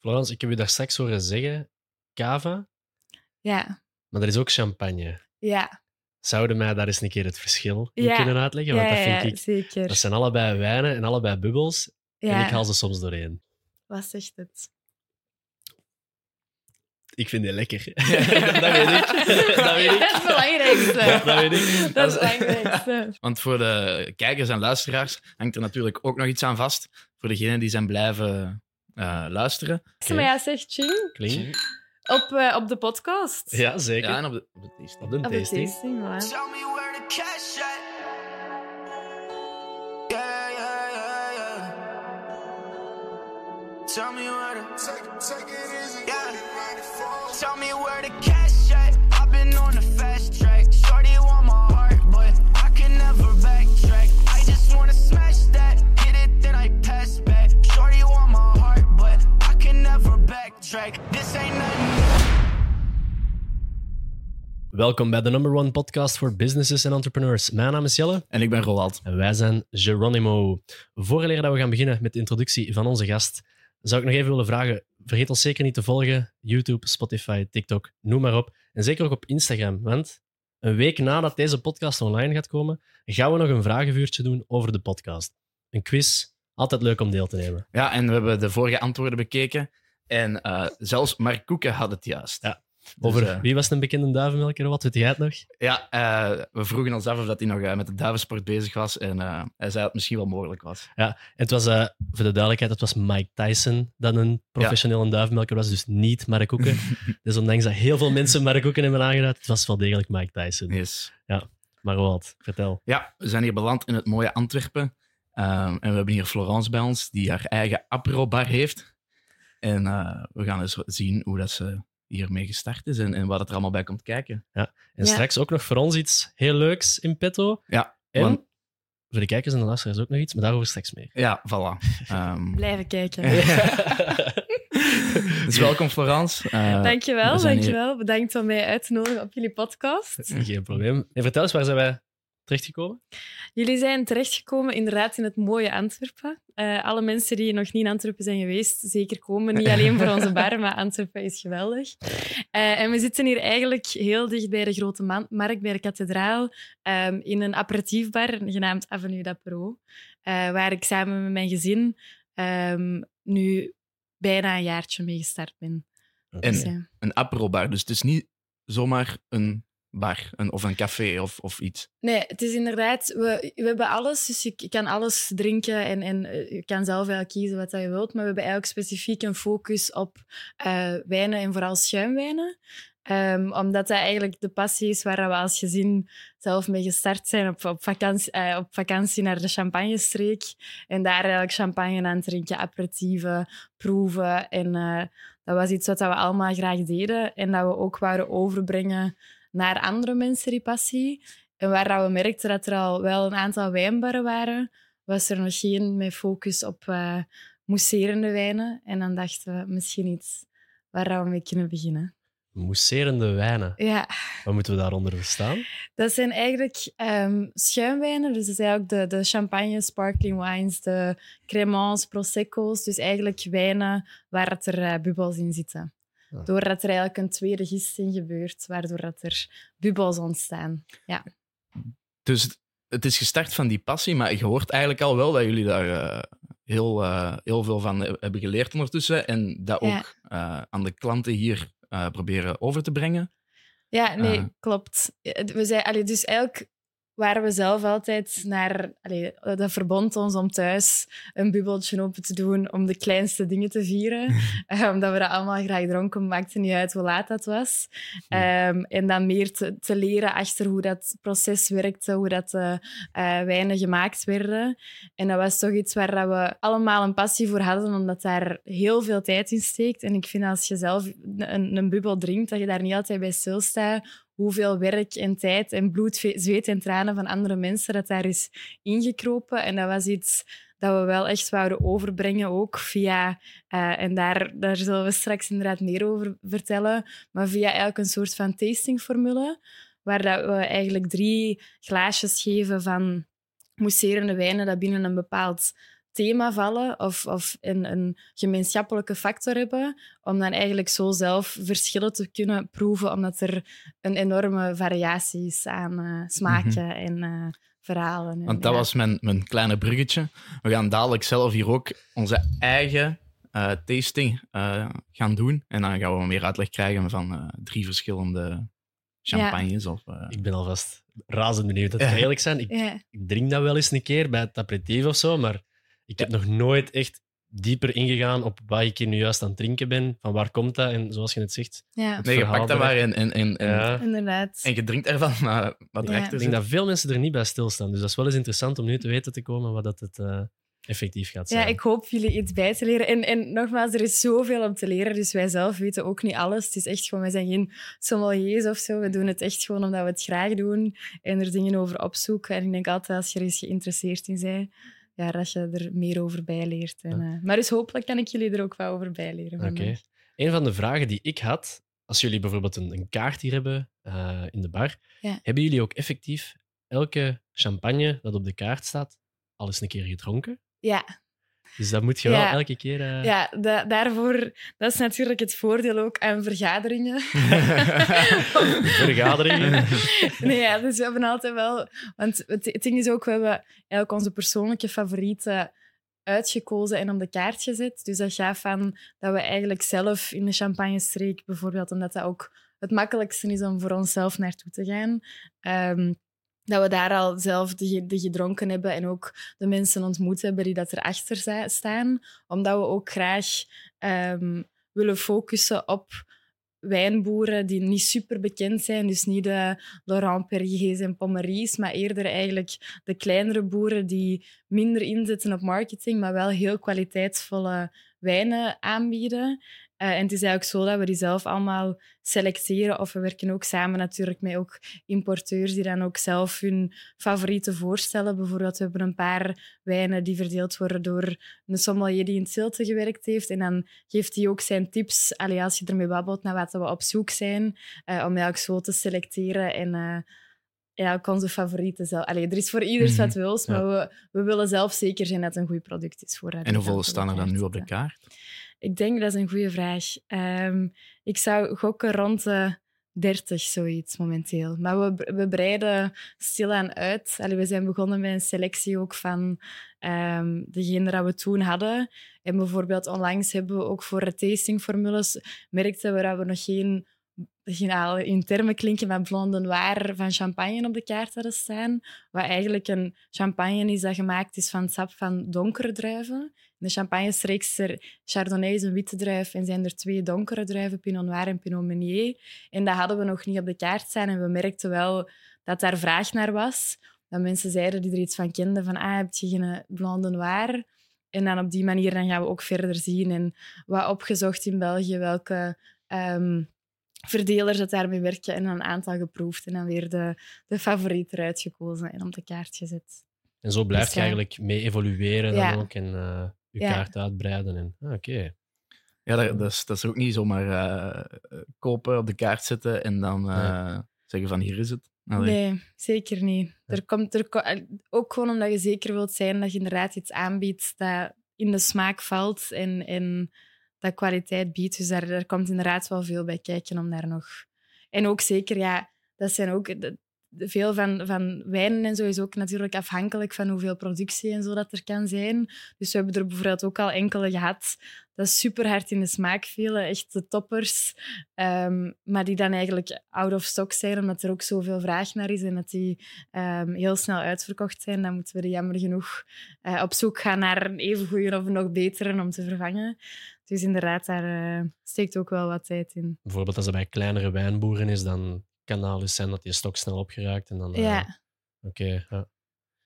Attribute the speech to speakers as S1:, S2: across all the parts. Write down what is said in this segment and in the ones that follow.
S1: Florence, ik heb u daar straks horen zeggen, cava,
S2: Ja,
S1: maar er is ook champagne.
S2: ja.
S1: Zouden mij daar eens een keer het verschil in
S2: Ja.
S1: kunnen uitleggen?
S2: Ja,
S1: Want dat
S2: ja,
S1: vind ik...
S2: zeker.
S1: Dat zijn allebei wijnen en allebei bubbels. En
S2: ja.
S1: ik haal ze soms doorheen.
S2: Wat zegt het?
S1: Ik vind die lekker. dat weet ik. Dat weet ik.
S2: Dat is het belangrijkste.
S1: Dat weet ik.
S2: Dat is het belangrijkste.
S3: Want voor de kijkers en luisteraars hangt er natuurlijk ook nog iets aan vast. Voor degenen die zijn blijven eh, luisteren.
S2: Maar ja, zeg Ching.
S1: Kling.
S2: Op, eh, op de podcast.
S1: Ja, zeker.
S3: Ja, en op de, op de tasting.
S1: Op de
S2: Op de
S1: tasting.
S2: tasting, voilà.
S4: Tell me where the cash at. Yeah, yeah, yeah, yeah. Tell me where the take, take it easy. Yeah. Tell me where the backtrack. This ain't nothing.
S1: Welkom bij de number one podcast voor businesses en entrepreneurs. Mijn naam is Jelle
S3: En ik ben Roald.
S1: en wij zijn Geronimo. Vooraleer dat we gaan beginnen met de introductie van onze gast, zou ik nog even willen vragen, vergeet ons zeker niet te volgen. YouTube, Spotify, TikTok, noem maar op. En zeker ook op Instagram, want een week nadat deze podcast online gaat komen, gaan we nog een vragenvuurtje doen over de podcast. Een quiz, altijd leuk om deel te nemen.
S3: Ja, en we hebben de vorige antwoorden bekeken. En eh, zelfs Mark Koeken had het juist.
S1: Ja.
S3: Dus,
S1: Over
S3: eh,
S1: wie was een bekende duivenmelker? Wat weet jij het nog?
S3: ja, eh, we vroegen ons af of dat hij nog met de duivensport bezig was. En hij zei dat het misschien wel mogelijk was.
S1: En het was, voor de duidelijkheid, het was Mike Tyson dat een professioneel duivenmelker was, dus niet Mark Koeken. dus ondanks dat heel veel mensen Mark Koeken hebben aangeduid, het was wel degelijk Mike Tyson.
S3: Yes.
S1: Maar wat, vertel.
S3: Ja, we zijn hier beland in het mooie Antwerpen. Ehm, en we hebben hier Florence bij ons, die haar eigen apro-bar heeft. En eh, we gaan eens zien hoe dat ze hiermee gestart is en, en wat het er allemaal bij komt kijken.
S1: En
S2: Ja.
S1: straks ook nog voor ons iets heel leuks in petto.
S3: Ja,
S1: En
S3: want-
S1: voor de kijkers en de luisteraars ook nog iets, maar daarover straks meer.
S3: ja, voilà. Ehm,
S2: Blijven kijken.
S3: dus welkom Florence. Eh,
S2: dankjewel,
S3: we zijn hier-
S2: dankjewel. Bedankt om mij uit te nodigen op jullie podcast.
S1: Geen probleem. En vertel eens, waar zijn wij terechtgekomen?
S2: Jullie zijn terechtgekomen inderdaad in het mooie Antwerpen. Eh, alle mensen die nog niet in Antwerpen zijn geweest, zeker komen. Niet alleen voor onze bar, maar Antwerpen is geweldig. Eh, en we zitten hier eigenlijk heel dicht bij de Grote Ma- Markt, bij de kathedraal, ehm, in een aperitiefbar genaamd Avenue d'Apero, eh, waar ik samen met mijn gezin ehm, nu bijna een jaartje mee gestart ben.
S3: En
S2: Dus, ja.
S3: een apro-bar, dus het is niet zomaar een bar een, of een café of, of iets.
S2: Nee, het is inderdaad, we, we hebben alles, dus je, kan alles drinken en, en eh, je kan zelf wel kiezen wat je wilt. Maar we hebben eigenlijk specifiek een focus op eh, wijnen en vooral schuimwijnen. Ehm, omdat dat eigenlijk de passie is waar we als gezin zelf mee gestart zijn op, op, vakantie, eh, op vakantie naar de champagnestreek. En daar eigenlijk champagne aan drinken, aperitieven, proeven. En dat was iets wat we allemaal graag deden. En dat we ook wouden overbrengen naar andere mensen, die passie. En waar dat we merkten dat er al wel een aantal wijnbarren waren, was er nog geen met focus op eh mousserende wijnen. En dan dachten we misschien iets waar we mee kunnen beginnen.
S1: Mousserende wijnen.
S2: Ja,
S1: Wat moeten we daaronder verstaan?
S2: dat zijn eigenlijk ehm, schuimwijnen. Dus dat zijn ook de, de champagne, sparkling wines, de cremants, prosecco's. Dus eigenlijk wijnen waar het er eh, bubbels in zitten.
S1: Ah.
S2: Doordat er eigenlijk een tweede gisting gebeurt, waardoor dat er bubbels ontstaan. Ja.
S3: Dus het- is gestart van die passie, maar je hoort eigenlijk al wel dat jullie daar eh, heel, eh, heel veel van he- hebben geleerd ondertussen. En dat
S2: Ja.
S3: ook eh, aan de klanten hier eh, proberen over te brengen.
S2: Ja, nee, klopt. We zijn, allee, dus eigenlijk waren we zelf altijd naar... Allee, dat verbond ons om thuis een bubbeltje open te doen om de kleinste dingen te vieren. Eh, omdat we dat allemaal graag dronken, maakte niet uit hoe laat dat was. Ehm, en dan meer te, te leren achter hoe dat proces werkte, hoe dat de eh, wijnen gemaakt werden. En dat was toch iets waar dat we allemaal een passie voor hadden, omdat daar heel veel tijd in steekt. En ik vind als je zelf een, een bubbel drinkt, dat je daar niet altijd bij stilstaat hoeveel werk en tijd en bloed, zweet en tranen van andere mensen dat daar is ingekropen. En dat was iets dat we wel echt wouden overbrengen, ook via... eh, en daar, daar zullen we straks inderdaad meer over vertellen. Maar via eigenlijk een soort van tastingformule, waar dat we eigenlijk drie glaasjes geven van mousserende wijnen dat binnen een bepaald thema vallen of, of een, een gemeenschappelijke factor hebben, om dan eigenlijk zo zelf verschillen te kunnen proeven, omdat er een enorme variatie is aan eh, smaken en eh, verhalen. En,
S3: Mhm. Want dat
S2: ja.
S3: was mijn, mijn kleine bruggetje. We gaan dadelijk zelf hier ook onze eigen eh, tasting eh, gaan doen. En dan gaan we meer uitleg krijgen van eh, drie verschillende champagnes. Of, eh,
S1: Ik ben alvast razend benieuwd. Dat kan eerlijk zijn. Ik,
S2: Ja.
S1: ik drink dat wel eens een keer bij het aperitief of zo, maar ik heb nog nooit echt dieper ingegaan op wat ik hier nu juist aan het drinken ben. Van waar komt dat? En zoals je het zegt,
S2: ja,
S3: nee, je pakt dat maar en, en, en, en,
S1: ja,
S2: inderdaad.
S3: en je drinkt ervan, maar wat
S2: Ja.
S3: erachter
S1: ik denk dat veel mensen er niet bij stilstaan. Dus dat is wel eens interessant om nu te weten te komen wat dat het eh, effectief gaat zijn.
S2: Ja, ik hoop jullie iets bij te leren. En, en nogmaals, er is zoveel om te leren, dus wij zelf weten ook niet alles. Het is echt gewoon, wij zijn geen sommeliers of zo. We doen het echt gewoon omdat we het graag doen en er dingen over opzoeken. En ik denk altijd, als je er eens geïnteresseerd in bent, ja, dat je er meer over bijleert. En, eh, maar dus hopelijk kan ik jullie er ook wel over bijleren.
S1: Oké. Een van de vragen die ik had, als jullie bijvoorbeeld een, een kaart hier hebben eh, in de bar,
S2: Ja.
S1: hebben jullie ook effectief elke champagne dat op de kaart staat al eens een keer gedronken?
S2: Ja,
S1: Dus dat moet je
S2: Ja.
S1: wel elke keer... eh,
S2: ja da- daarvoor, dat is natuurlijk het voordeel ook aan vergaderingen.
S1: Vergaderingen.
S2: Nee, ja, dus we hebben altijd wel... Want het, het ding is ook, we hebben eigenlijk onze persoonlijke favorieten uitgekozen en op de kaart gezet. Dus dat gaat van dat we eigenlijk zelf in de champagne-streek bijvoorbeeld, omdat dat ook het makkelijkste is om voor onszelf naartoe te gaan, ehm, dat we daar al zelf de, de gedronken hebben en ook de mensen ontmoet hebben die dat erachter staan. Omdat we ook graag ehm, willen focussen op wijnboeren die niet super bekend zijn. Dus niet de Laurent Perriers en Pommeries, maar eerder eigenlijk de kleinere boeren die minder inzetten op marketing, maar wel heel kwaliteitsvolle wijnen aanbieden. Eh, en het is eigenlijk zo dat we die zelf allemaal selecteren. Of we werken ook samen natuurlijk met ook importeurs die dan ook zelf hun favorieten voorstellen. Bijvoorbeeld, we hebben een paar wijnen die verdeeld worden door een sommelier die in Zilte gewerkt heeft. En dan geeft hij ook zijn tips, allee, als je ermee babbelt, naar wat we op zoek zijn, eh, om eigenlijk zo te selecteren en... eh, ja, ook onze favorieten zelf. Allee, er is voor ieders wat wils, maar we, we willen zelf zeker zijn dat het een goed product is. Voor
S3: En hoeveel staan er dan nu op de kaart?
S2: Ik denk dat is een goede vraag. Ehm, ik zou gokken rond de 30, zoiets momenteel. Maar we, we breiden stilaan uit. We zijn begonnen met een selectie ook van ehm degene dat we toen hadden. En bijvoorbeeld onlangs hebben we ook voor tastingformules merkten we dat we nog geen in termen klinken, maar blonde noir van champagne op de kaart hadden staan. Wat eigenlijk een champagne is dat gemaakt is van sap van donkere druiven. In de champagne-streek is er Chardonnay is een witte druif en zijn er twee donkere druiven, Pinot Noir en Pinot Meunier. En dat hadden we nog niet op de kaart staan en we merkten wel dat daar vraag naar was. Dat mensen zeiden die er iets van kenden, van ah, heb je geen blonde noir? En dan op die manier dan gaan we ook verder zien en wat opgezocht in België, welke ehm, verdelers dat daarmee werken en een aantal geproefd en dan weer de, de favoriet eruit gekozen en op de kaart gezet.
S1: En zo blijf
S2: Dus,
S1: je
S2: ja.
S1: eigenlijk mee evolueren
S2: Ja.
S1: dan ook en eh, je
S2: Ja.
S1: kaart uitbreiden. En, ah, Oké.
S3: Ja, dat, dat, is, dat is ook niet zomaar eh, kopen, op de kaart zetten en dan eh, zeggen van hier is het. Allee.
S2: Nee, zeker niet. Er komt, er, ook gewoon omdat je zeker wilt zijn dat je inderdaad iets aanbiedt dat in de smaak valt en, en dat kwaliteit biedt. Dus daar, daar komt inderdaad wel veel bij kijken om daar nog... En ook zeker, ja, dat zijn ook... veel van, van wijnen en zo is ook natuurlijk afhankelijk van hoeveel productie en zo dat er kan zijn. Dus we hebben er bijvoorbeeld ook al enkele gehad dat super hard in de smaak vielen, echt de toppers. Ehm, maar die dan eigenlijk out of stock zijn, omdat er ook zoveel vraag naar is en dat die ehm, heel snel uitverkocht zijn. Dan moeten we er jammer genoeg eh, op zoek gaan naar een even goede of een nog betere om te vervangen. Dus inderdaad, daar eh, steekt ook wel wat tijd in.
S1: Bijvoorbeeld als het bij kleinere wijnboeren is, dan kan het al eens zijn dat die stok snel opgeraakt. En dan, eh,
S2: Ja,
S1: Oké, ja.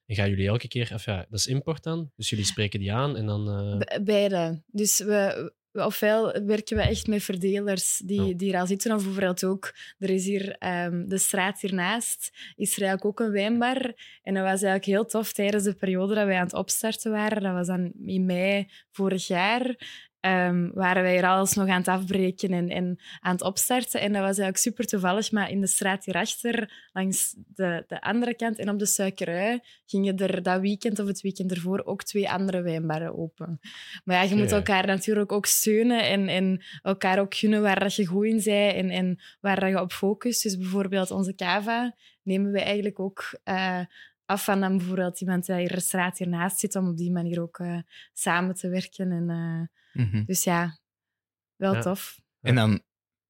S1: En gaan jullie elke keer... Of ja, dat is import dan? Dus jullie spreken die aan en dan... eh,
S2: Be- beide. Dus we, we- ofwel werken we echt met verdelers die,
S1: Ja.
S2: die er al zitten, of bijvoorbeeld ook, er is hier ehm, de straat hiernaast, is er eigenlijk ook een wijnbar. En dat was eigenlijk heel tof tijdens de periode dat wij aan het opstarten waren. Dat was dan in mei vorig jaar. Ehm, waren wij hier alles nog aan het afbreken en, en aan het opstarten. En dat was eigenlijk super toevallig, maar in de straat hierachter, langs de, de andere kant en op de suikerui, gingen er dat weekend of het weekend ervoor ook twee andere wijnbarren open. Maar ja, je moet elkaar natuurlijk ook steunen en, en elkaar ook gunnen waar dat je goed in bent en, en waar dat je op focust. Dus bijvoorbeeld onze cava nemen we eigenlijk ook eh, af van dan bijvoorbeeld iemand die hier in de straat hiernaast zit, om op die manier ook eh, samen te werken. En,
S3: Mhm.
S2: dus ja, wel
S1: Ja.
S2: tof.
S3: En dan,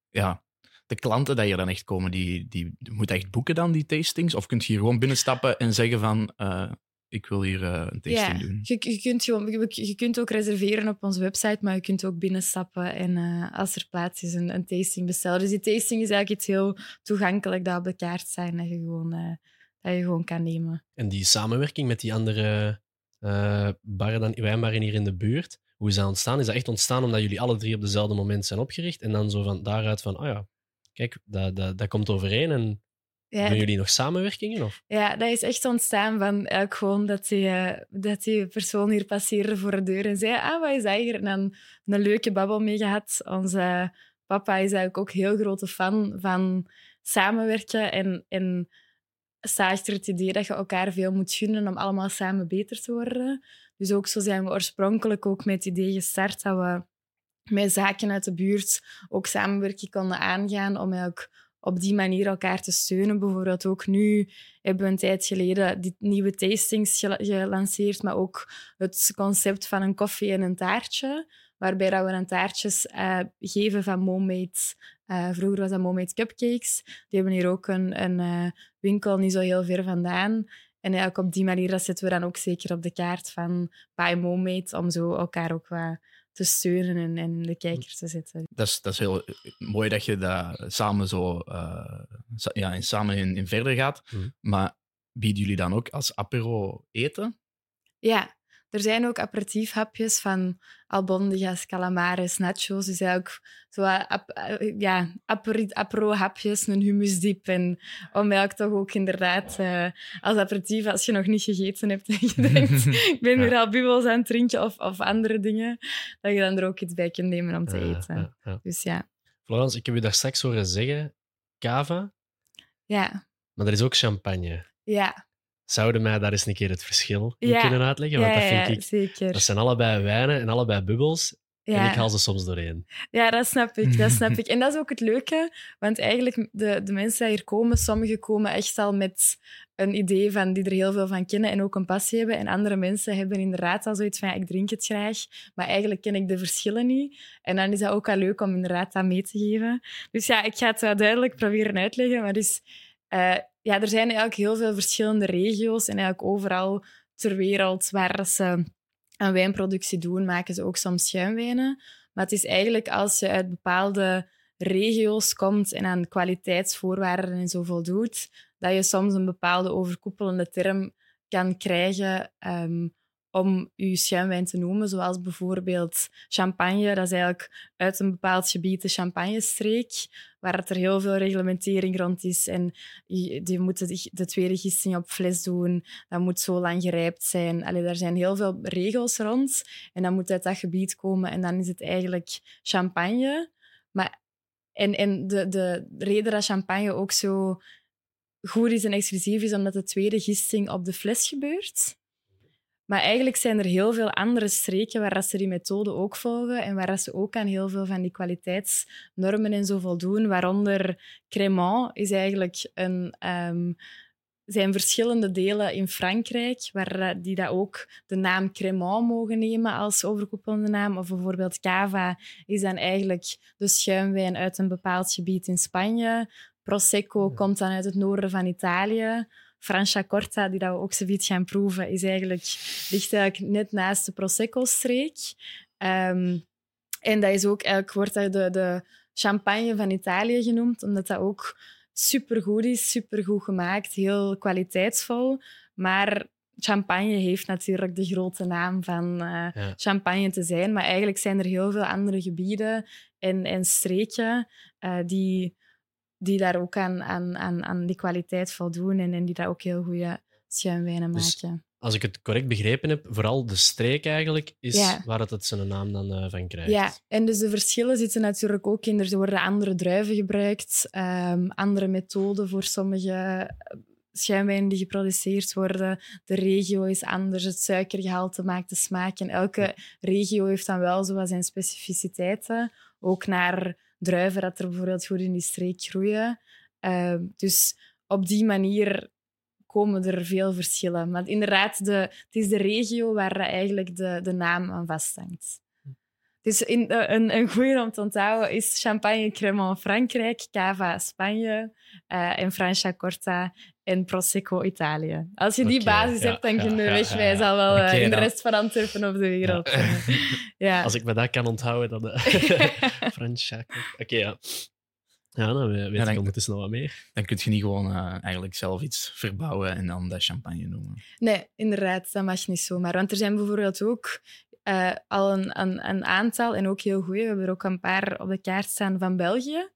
S3: ja, de klanten die hier dan echt komen, die, die moeten echt boeken dan, die tastings? Of kun je hier gewoon binnenstappen en zeggen van, eh, ik wil hier eh, een tasting doen?
S2: Je, je, kunt gewoon, je, je kunt ook reserveren op onze website, maar je kunt ook binnenstappen en eh, als er plaats is een, een tasting bestellen. Dus die tasting is eigenlijk iets heel toegankelijk dat op de kaart zijn dat je gewoon, eh, dat je gewoon kan nemen.
S1: En die samenwerking met die andere eh barren dan, wijnbarren hier in de buurt, hoe is dat ontstaan? Is dat echt ontstaan omdat jullie alle drie op dezelfde moment zijn opgericht en dan zo van daaruit van, oh ja, kijk, dat, dat, dat komt overeen en
S2: Ja,
S1: doen jullie nog samenwerkingen? Of?
S2: Ja, dat is echt ontstaan van eigenlijk gewoon dat die, eh, dat die persoon hier passeerde voor de deur en zei, ah, wat is dat hier? En dan een leuke babbel mee gehad. Onze papa is eigenlijk ook heel grote fan van samenwerken en, en staat achter het idee dat je elkaar veel moet gunnen om allemaal samen beter te worden. Dus ook zo zijn we oorspronkelijk ook met het idee gestart dat we met zaken uit de buurt ook samenwerking konden aangaan om eigenlijk op die manier elkaar te steunen. Bijvoorbeeld ook nu hebben we een tijd geleden die nieuwe tastings gela- gelanceerd, maar ook het concept van een koffie en een taartje, waarbij dat we dan taartjes eh, geven van Momade. eh, vroeger was dat Momade Cupcakes. Die hebben hier ook een, een eh, winkel niet zo heel ver vandaan. En eigenlijk op die manier dat zetten we dan ook zeker op de kaart van Buy Momade, om zo elkaar ook wat te steunen en, en de kijker te zetten.
S3: Dat is, dat is heel eh, mooi dat je dat samen zo eh, ja, en samen in, in verder gaat.
S1: Mhm.
S3: Maar bieden jullie dan ook als apero eten?
S2: Ja, er zijn ook aperitiefhapjes van albondigas, calamares, nachos. Dus eigenlijk zo wat ap- eh, ja, apero-hapjes, een hummusdip. En om eigenlijk toch ook inderdaad eh, als aperitief, als je nog niet gegeten hebt en je denkt, ik ben weer al bubbels aan het drinken of, of andere dingen, dat je dan er ook iets bij kunt nemen om te
S1: Eh,
S2: eten.
S1: ja.
S2: Dus ja,
S1: Florence, ik heb je daar straks horen zeggen, cava,
S2: ja,
S1: maar er is ook champagne.
S2: ja.
S1: Zouden mij daar eens een keer het verschil in
S2: Ja.
S1: kunnen uitleggen?
S2: Ja,
S1: Want dat
S2: ja,
S1: vind ik...
S2: zeker.
S1: Dat zijn allebei wijnen en allebei bubbels. En ik haal ze soms doorheen.
S2: Ja, dat snap ik. Dat snap ik. En dat is ook het leuke, want eigenlijk de, de mensen die hier komen, sommigen komen echt al met een idee van die er heel veel van kennen en ook een passie hebben. En andere mensen hebben inderdaad al zoiets van, ja, ik drink het graag, maar eigenlijk ken ik de verschillen niet. En dan is dat ook al leuk om inderdaad dat mee te geven. Dus ja, ik ga het wel duidelijk proberen uitleggen, maar dus, eh, ja, er zijn eigenlijk heel veel verschillende regio's en eigenlijk overal ter wereld waar ze aan wijnproductie doen, maken ze ook soms schuimwijnen. Maar het is eigenlijk als je uit bepaalde regio's komt en aan kwaliteitsvoorwaarden en zo voldoet, dat je soms een bepaalde overkoepelende term kan krijgen ehm, om je schuimwijn te noemen, zoals bijvoorbeeld champagne. Dat is eigenlijk uit een bepaald gebied de champagnestreek, waar het er heel veel reglementering rond is. En je, de, de tweede gisting op fles doen, dat moet zo lang gerijpt zijn. Allee, daar zijn heel veel regels rond. En dan moet uit dat gebied komen en dan is het eigenlijk champagne. Maar, en en de, de reden dat champagne ook zo goed is en exclusief is, omdat de tweede gisting op de fles gebeurt. Maar eigenlijk zijn er heel veel andere streken waar ze die methode ook volgen en waar ze ook aan heel veel van die kwaliteitsnormen en zo voldoen. Waaronder Crémant is eigenlijk een... ehm, zijn verschillende delen in Frankrijk, waar eh, die dat ook de naam Crémant mogen nemen als overkoepelende naam. Of bijvoorbeeld Cava is dan eigenlijk de schuimwijn uit een bepaald gebied in Spanje. Prosecco komt dan uit het noorden van Italië. Franciacorta, die dat we ook zoiets gaan proeven, is eigenlijk, ligt eigenlijk net naast de Prosecco-streek. Ehm, en dat is ook eigenlijk, wordt dat de, de champagne van Italië genoemd, omdat dat ook supergoed is, supergoed gemaakt, heel kwaliteitsvol. Maar champagne heeft natuurlijk de grote naam van eh,
S1: Ja.
S2: champagne te zijn. Maar eigenlijk zijn er heel veel andere gebieden en, en streken eh, die, die daar ook aan, aan, aan, aan die kwaliteit voldoen en, en die daar ook heel goede schuimwijnen
S1: Dus-
S2: maken.
S1: als ik het correct begrepen heb, vooral de streek eigenlijk is
S2: Ja.
S1: waar het, het zijn naam dan eh, van krijgt.
S2: Ja, en dus de verschillen zitten natuurlijk ook in. Er worden andere druiven gebruikt, ehm, andere methoden voor sommige eh, schuimwijnen die geproduceerd worden. De regio is anders, het suikergehalte maakt de smaak. En elke regio heeft dan wel zo zijn specificiteiten. Ook naar druiven dat er bijvoorbeeld goed in die streek groeien. Ehm, dus op die manier komen er veel verschillen. Maar inderdaad, de, het is de regio waar eigenlijk de, de naam aan vasthangt. Dus in, eh, een, een goede om te onthouden is Champagne Cremant Frankrijk, Cava Spanje eh, en Franciacorta en Prosecco Italië. Als je die basis
S1: ja,
S2: hebt, dan
S1: ja,
S2: kun je
S1: ja,
S2: al wel eh, in de
S3: dan.
S2: rest van Antwerpen op de wereld. ja.
S1: Als ik me dat kan onthouden, dan... eh, Franciaco. Oké, ja. Ja, dan weet
S3: Ja,
S1: ik
S3: dan-
S1: ondertussen nog wat meer.
S3: Dan kun je niet gewoon eh, eigenlijk zelf iets verbouwen en dan dat champagne noemen.
S2: Nee, inderdaad, dat mag niet zomaar. Want er zijn bijvoorbeeld ook eh, al een, een, een aantal, en ook heel goede, we hebben er ook een paar op de kaart staan van België.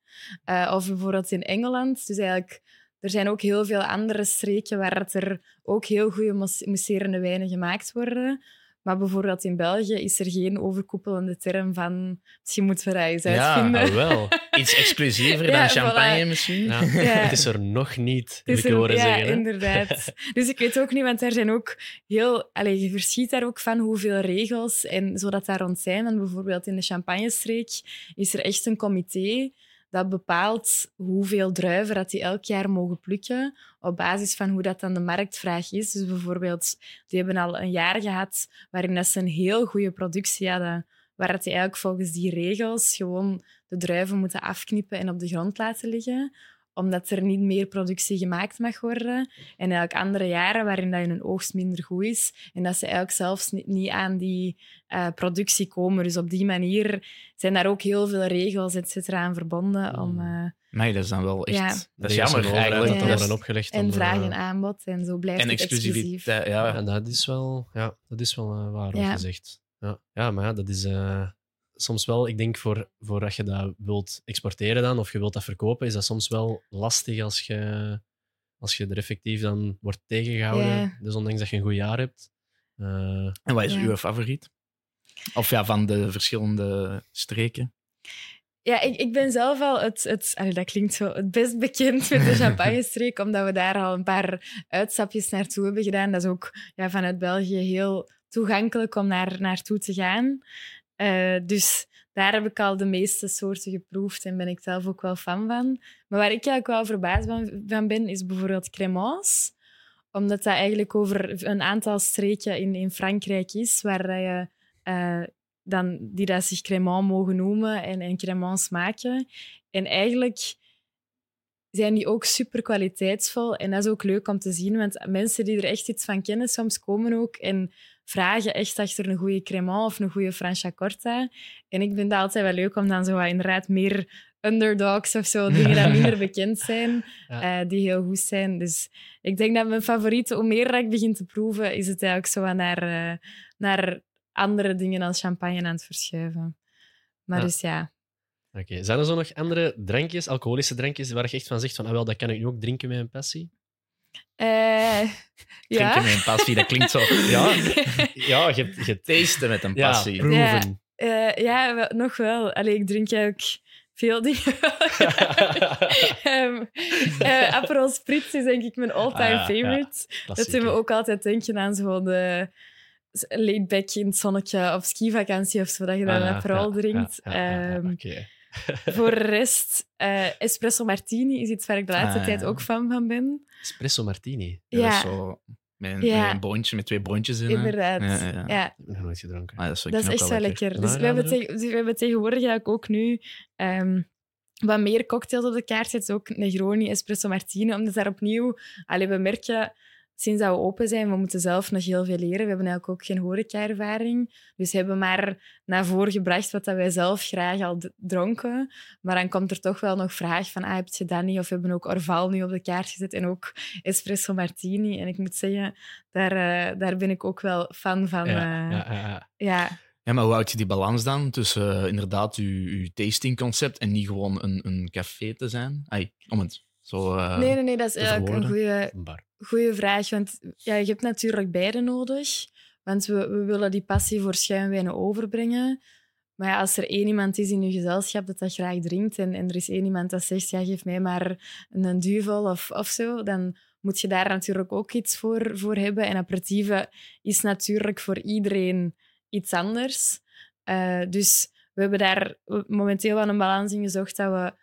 S2: Eh, of bijvoorbeeld in Engeland. Dus eigenlijk, er zijn ook heel veel andere streken waar er ook heel goede mousserende wijnen gemaakt worden. Maar bijvoorbeeld in België is er geen overkoepelende term van... Misschien moeten we dat eens
S3: Ja,
S2: uitvinden.
S1: Ah, wel.
S3: Iets exclusiever
S2: Ja,
S3: dan champagne
S2: voilà.
S3: misschien?
S1: Ja.
S2: Ja.
S1: Het is er nog niet, heb ik
S2: er-
S1: horen
S2: ja,
S1: zeggen. hè.
S2: inderdaad. Dus ik weet ook niet, want er zijn ook heel... Allee, je verschiet daar ook van hoeveel regels en zodat daar rond zijn. Want bijvoorbeeld in de Champagnestreek is er echt een comité dat bepaalt hoeveel druiven dat die elk jaar mogen plukken op basis van hoe dat dan de marktvraag is. Dus bijvoorbeeld, die hebben al een jaar gehad waarin dat ze een heel goede productie hadden, waar dat die eigenlijk volgens die regels gewoon de druiven moeten afknippen en op de grond laten liggen omdat er niet meer productie gemaakt mag worden. En eigenlijk andere jaren waarin dat hun oogst minder goed is. En dat ze eigenlijk zelfs niet, niet aan die eh, productie komen. Dus op die manier zijn daar ook heel veel regels et cetera, aan verbonden. Om,
S1: Mm.
S2: eh,
S3: Nee, dat is dan wel echt...
S2: Ja.
S3: Dat is jammer eigenlijk.
S1: Dat
S2: Ja.
S1: er
S3: Dat
S1: worden
S3: is-
S1: opgelegd.
S2: en
S1: om,
S2: vraag
S1: eh,
S2: en aanbod. En zo blijft
S3: En
S2: het exclusief.
S3: ja.
S1: En dat is wel, ja, dat is wel eh, waar wat zegt. Ja. ja, maar ja, dat is eh, soms wel, ik denk voor, voor dat je dat wilt exporteren dan, of je wilt dat verkopen, is dat soms wel lastig als je, als je er effectief dan wordt tegengehouden.
S2: Ja.
S1: Dus ondanks dat je een goed jaar hebt. Eh,
S3: En wat is uw favoriet? Of ja, van de verschillende streken?
S2: Ja, ik, ik ben zelf al het, het allee, dat klinkt zo, het best bekend met de Champagne-streek, omdat we daar al een paar uitstapjes naartoe hebben gedaan. Dat is ook ja, vanuit België heel toegankelijk om naar, naartoe te gaan. Eh, dus daar heb ik al de meeste soorten geproefd en ben ik zelf ook wel fan van. Maar waar ik eigenlijk wel verbaasd van, ben, is bijvoorbeeld Crémance. Omdat dat eigenlijk over een aantal streken in, in Frankrijk is, waar je... eh, dan, die dat zich Crémant mogen noemen en, en Crémants maken. En eigenlijk zijn die ook super kwaliteitsvol. En dat is ook leuk om te zien, want mensen die er echt iets van kennen, soms komen ook en vragen echt achter een goede Crémant of een goede Franciacorta. En ik vind dat altijd wel leuk om dan zo wat inderdaad meer underdogs of zo, dingen die minder bekend zijn,
S1: Ja.
S2: eh, die heel goed zijn. Dus ik denk dat mijn favoriete, hoe meer ik begin te proeven, is het eigenlijk zo wat naar, eh, naar andere dingen dan champagne aan het verschuiven. Maar
S1: Ja.
S2: dus ja.
S1: Oké, Zijn er zo nog andere drankjes, alcoholische drankjes, waar je echt van zegt van, ah, wel, dat kan ik nu ook drinken met een passie?
S2: Eh,
S3: Drinken
S2: ja.
S3: met een passie, dat klinkt zo...
S1: Ja, ja je
S3: Tasten met een
S1: ja,
S3: passie.
S1: proeven.
S2: Eh, ja, wel- nog wel. Allee, ik drink eigenlijk veel dingen. Um, eh, Aperol Spritz is denk ik mijn all-time
S1: Ah, ja, ja.
S2: favorite. Dat doet me ook altijd denken aan zo de laid back in het zonnetje op skivakantie of zo, dat je dan
S1: Ah, ja,
S2: Aperol
S1: ja,
S2: drinkt.
S1: ja, ja,
S2: Voor de rest, eh, espresso martini is iets waar ik de laatste
S3: Ah,
S2: tijd ook fan van ben.
S1: Espresso martini.
S3: Ja, dat is
S2: Ja.
S3: zo met een,
S2: Ja.
S3: met een boontje, met twee boontjes in.
S2: Inderdaad.
S3: Ja, ja, ja.
S2: Ja,
S1: Ik heb nog nooit gedronken.
S3: Ah, dat is, ik
S2: dat is echt wel lekker.
S1: Een
S2: Dus we hebben, we hebben tegenwoordig eigenlijk ook nu ehm, wat meer cocktails op de kaart zetten. Ook Negroni, Espresso Martini. Omdat daar opnieuw... Allee, we merken sinds dat we open zijn, we moeten zelf nog heel veel leren. We hebben eigenlijk ook geen horeca-ervaring. Dus we hebben maar naar voren gebracht wat dat wij zelf graag al dronken. Maar dan komt er toch wel nog vraag van, ah, heb je dat niet? Of we hebben ook Orval nu op de kaart gezet en ook Espresso Martini. En ik moet zeggen, daar, eh, daar ben ik ook wel fan van.
S1: Ja,
S2: eh,
S1: ja, ja, ja.
S2: ja.
S3: Ja, maar hoe houd je die balans dan tussen eh, inderdaad je, tastingconcept en niet gewoon een, een café te zijn? Ai, om het Zo, eh,
S2: nee, nee, nee, dat is eigenlijk een goede, vraag. Want ja, je hebt natuurlijk beide nodig. Want we, we willen die passie voor schuimwijnen overbrengen. Maar ja, als er één iemand is in je gezelschap dat dat graag drinkt en, en er is één iemand dat zegt, ja, geef mij maar een, een duvel of, of zo, dan moet je daar natuurlijk ook iets voor, voor hebben. En aperitieven is natuurlijk voor iedereen iets anders. Eh, dus we hebben daar momenteel wel een balans in gezocht dat we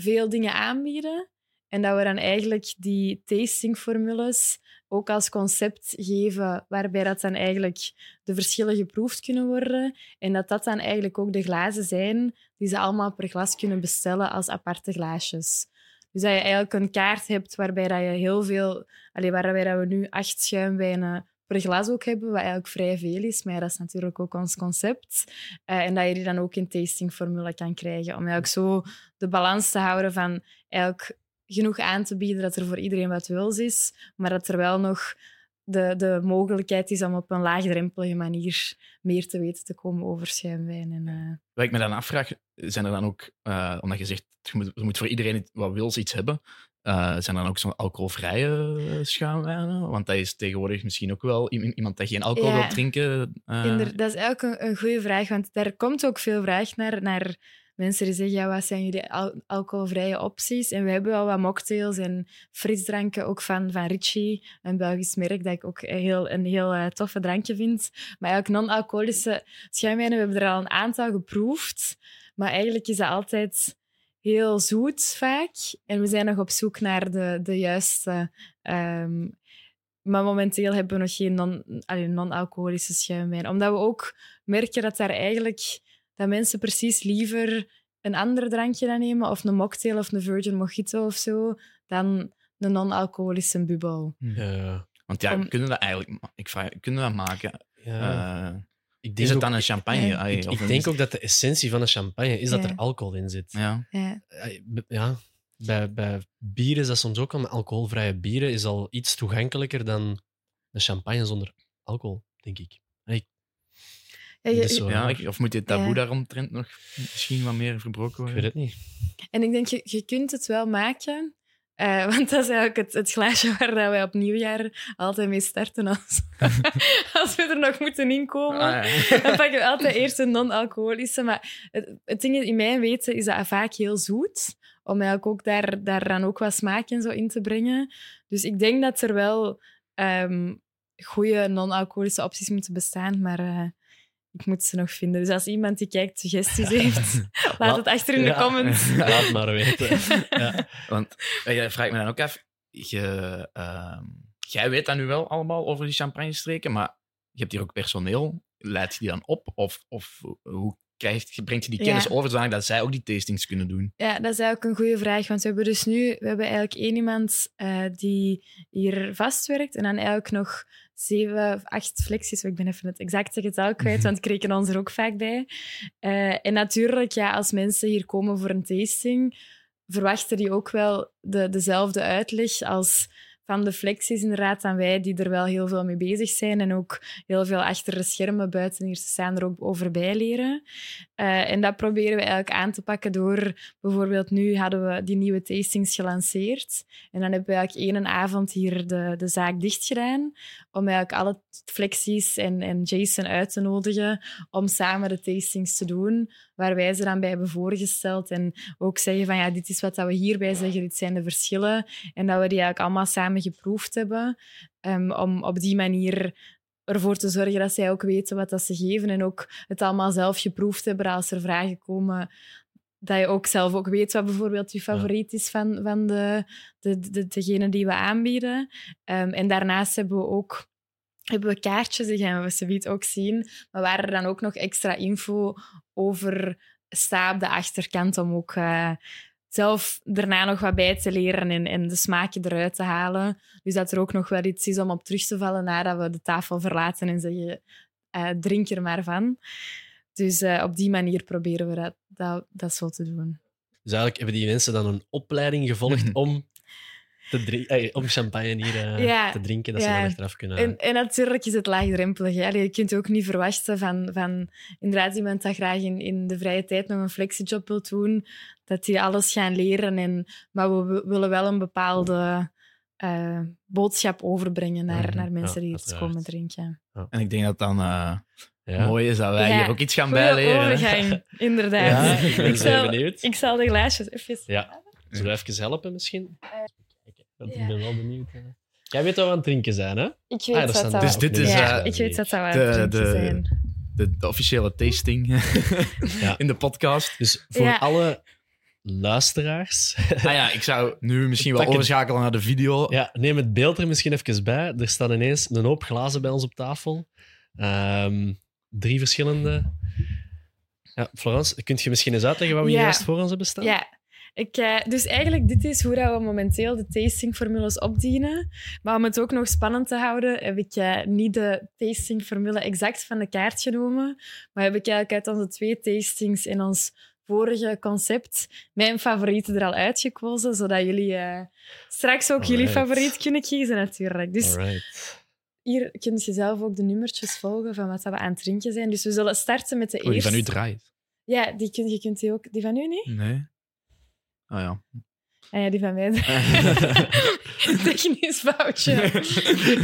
S2: veel dingen aanbieden en dat we dan eigenlijk die tastingformules ook als concept geven, waarbij dat dan eigenlijk de verschillen geproefd kunnen worden. En dat dat dan eigenlijk ook de glazen zijn die ze allemaal per glas kunnen bestellen als aparte glaasjes. Dus dat je eigenlijk een kaart hebt waarbij dat je heel veel... Allee, waarbij dat we nu acht schuimwijnen per glas ook hebben, wat eigenlijk vrij veel is. Maar ja, dat is natuurlijk ook ons concept. Eh, en dat je die dan ook in tastingformule kan krijgen. Om eigenlijk zo de balans te houden van eigenlijk genoeg aan te bieden dat er voor iedereen wat wils is, maar dat er wel nog de, de mogelijkheid is om op een laagdrempelige manier meer te weten te komen over schuimwijn. En, eh,
S3: Wat ik me dan afvraag, zijn er dan ook, eh, omdat je zegt, je moet, moet voor iedereen wat wils iets hebben, eh, zijn er dan ook zo'n alcoholvrije schuimwijnen? Want dat is tegenwoordig misschien ook wel iemand dat geen alcohol
S2: Ja.
S3: wil drinken.
S2: Inder- dat is eigenlijk een, een goede vraag, want daar komt ook veel vraag naar, naar mensen die zeggen, ja, wat zijn jullie al- alcoholvrije opties? En we hebben wel wat mocktails en frisdranken, ook van, van Ritchie, een Belgisch merk dat ik ook heel, een heel eh, toffe drankje vind. Maar eigenlijk non-alcoholische schuimwijnen, we hebben er al een aantal geproefd, maar eigenlijk is dat altijd heel zoet vaak. En we zijn nog op zoek naar de, de juiste... ehm, maar momenteel hebben we nog geen non- non-alcoholische schuimwijn. Omdat we ook merken dat daar eigenlijk dat mensen precies liever een ander drankje dan nemen, of een mocktail of een virgin mojito of zo, dan een non-alcoholische bubbel.
S1: Ja.
S3: Want ja,
S2: Om-
S3: kunnen we dat eigenlijk ik vraag, kunnen we dat maken?
S1: Ja.
S3: Eh,
S1: ik
S3: is het
S1: ook-
S3: dan een champagne?
S2: Ja.
S3: Allee,
S1: Ik,
S3: of
S1: ik
S3: een-
S1: denk ook dat de essentie van een champagne is dat er alcohol in zit.
S3: Ja.
S2: Ja.
S1: Bij, bij bier is dat soms ook al. Met alcoholvrije bieren is al iets toegankelijker dan een champagne zonder alcohol, denk ik.
S2: Ja,
S3: ik- of moet dit taboe
S2: Ja.
S3: daaromtrent nog misschien wat meer verbroken
S1: Ik
S3: worden?
S1: weet het niet.
S2: En ik denk, je, je kunt het wel maken. eh, want dat is eigenlijk het, het glaasje waar dat wij op nieuwjaar altijd mee starten als, als we er nog moeten inkomen.
S3: Ah, ja.
S2: Dan pak je altijd eerst een non-alcoholische. Maar het, het ding is, in mijn weten is dat vaak heel zoet. Om eigenlijk ook daar, daar dan ook wat smaak en zo in te brengen. Dus ik denk dat er wel ehm goede non-alcoholische opties moeten bestaan. Maar eh, ik moet ze nog vinden. Dus als iemand die kijkt suggesties heeft, laat het achter in de
S1: Ja.
S2: comments.
S1: Laat maar weten. Ja.
S3: Want eh, jij vraagt me dan ook af, je, ehm, jij weet dat nu wel allemaal over die champagne-streken, maar je hebt hier ook personeel. Leid je die dan op? Of, of hoe krijgt, je- brengt je die kennis
S2: Ja.
S3: over zodat dat zij ook die tastings kunnen doen?
S2: Ja, dat is eigenlijk een goede vraag. Want we hebben dus nu we hebben eigenlijk één iemand eh, die hier vastwerkt. En dan eigenlijk nog zeven of acht flexies. Ik ben even het exacte getal kwijt, want ik reken ons er ook vaak bij. Eh, en natuurlijk, ja, als mensen hier komen voor een tasting, verwachten die ook wel de, dezelfde uitleg als van de flexies inderdaad aan wij, die er wel heel veel mee bezig zijn en ook heel veel achter de schermen buiten hier staan er ook over bijleren. Eh, en dat proberen we eigenlijk aan te pakken door bijvoorbeeld nu hadden we die nieuwe tastings gelanceerd. En dan hebben we eigenlijk één avond hier de, de zaak dicht gedaan. Om eigenlijk alle flexies en, en Jason uit te nodigen om samen de tastings te doen. Waar wij ze dan bij hebben voorgesteld. En ook zeggen van ja, dit is wat dat we hierbij zeggen, dit zijn de verschillen. En dat we die eigenlijk allemaal samen geproefd hebben. Ehm, om op die manier ervoor te zorgen dat zij ook weten wat dat ze geven en ook het allemaal zelf geproefd hebben als er vragen komen. Dat je ook zelf ook weet wat bijvoorbeeld je favoriet is van, van de, de, de, degene die we aanbieden. Ehm, en daarnaast hebben we ook hebben we kaartjes, die gaan we zoiets ook zien. Maar waar er dan ook nog extra info over staat op de achterkant om ook eh, zelf daarna nog wat bij te leren en, en de smaakje eruit te halen. Dus dat er ook nog wel iets is om op terug te vallen nadat we de tafel verlaten en zeggen, eh, drink er maar van. Dus eh, op die manier proberen we dat, dat, dat zo te doen.
S1: Dus eigenlijk hebben die mensen dan een opleiding gevolgd om te eh, om champagne hier eh,
S2: Ja,
S1: te drinken, dat ze dan achteraf kunnen...
S2: En, en natuurlijk is het laagdrempelig. Hè. Allee, Je kunt ook niet verwachten van, van inderdaad iemand dat graag in, in de vrije tijd nog een flexiejob wil doen, dat die alles gaan leren. En, maar we willen wel een bepaalde eh, boodschap overbrengen naar,
S1: Mhm,
S2: naar mensen
S1: ja,
S2: die iets komen drinken.
S3: En ik denk dat dan eh,
S1: ja.
S3: mooi is dat wij
S2: Ja,
S3: hier ook iets gaan
S2: Goeie
S3: bijleren.
S2: overgang, inderdaad.
S1: Ja, ik ben
S2: ik, zal,
S1: benieuwd.
S2: ik zal de glaasjes even...
S1: Ja. Zullen we even helpen misschien? Kijk, want
S2: ja.
S1: Ik ben wel benieuwd. hè. Jij weet wat we aan het drinken zijn, hè?
S2: Ik weet
S1: Ah, staan
S2: dat...
S3: Dus dit is,
S2: ja,
S3: eh,
S2: ik weet dat
S3: de-
S2: aan het drinken
S3: de-
S2: zijn.
S3: De, de officiële tasting
S1: Ja.
S3: in de podcast.
S1: Dus voor
S2: Ja.
S1: alle luisteraars,
S3: Nou ja, ik zou nu misschien wel
S1: Pak het.
S3: overschakelen naar de video.
S1: ja, neem het beeld er misschien even bij. Er staan ineens een hoop glazen bij ons op tafel. Ehm, drie verschillende. Ja, Florence, kun je misschien eens uitleggen wat we hier
S2: Ja.
S1: juist voor ons hebben staan?
S2: Ja. Ik, eh, dus eigenlijk, dit is hoe dat we momenteel de tastingformules opdienen. Maar om het ook nog spannend te houden, heb ik eh, niet de tastingformule exact van de kaart genomen. Maar heb ik eigenlijk uit onze twee tastings in ons vorige concept mijn favorieten er al uitgekozen, zodat jullie eh, straks ook jullie favoriet kunnen kiezen natuurlijk. Dus
S1: Alright.
S2: hier kun je zelf ook de nummertjes volgen van wat dat we aan het drinken zijn. Dus we zullen starten met de
S3: Oh, die
S2: eerste.
S3: van u draait.
S2: Ja, die kun, je kunt die ook... Die van u niet?
S3: Nee. Oh ja.
S2: Ah ja, die van mij. Technisch foutje.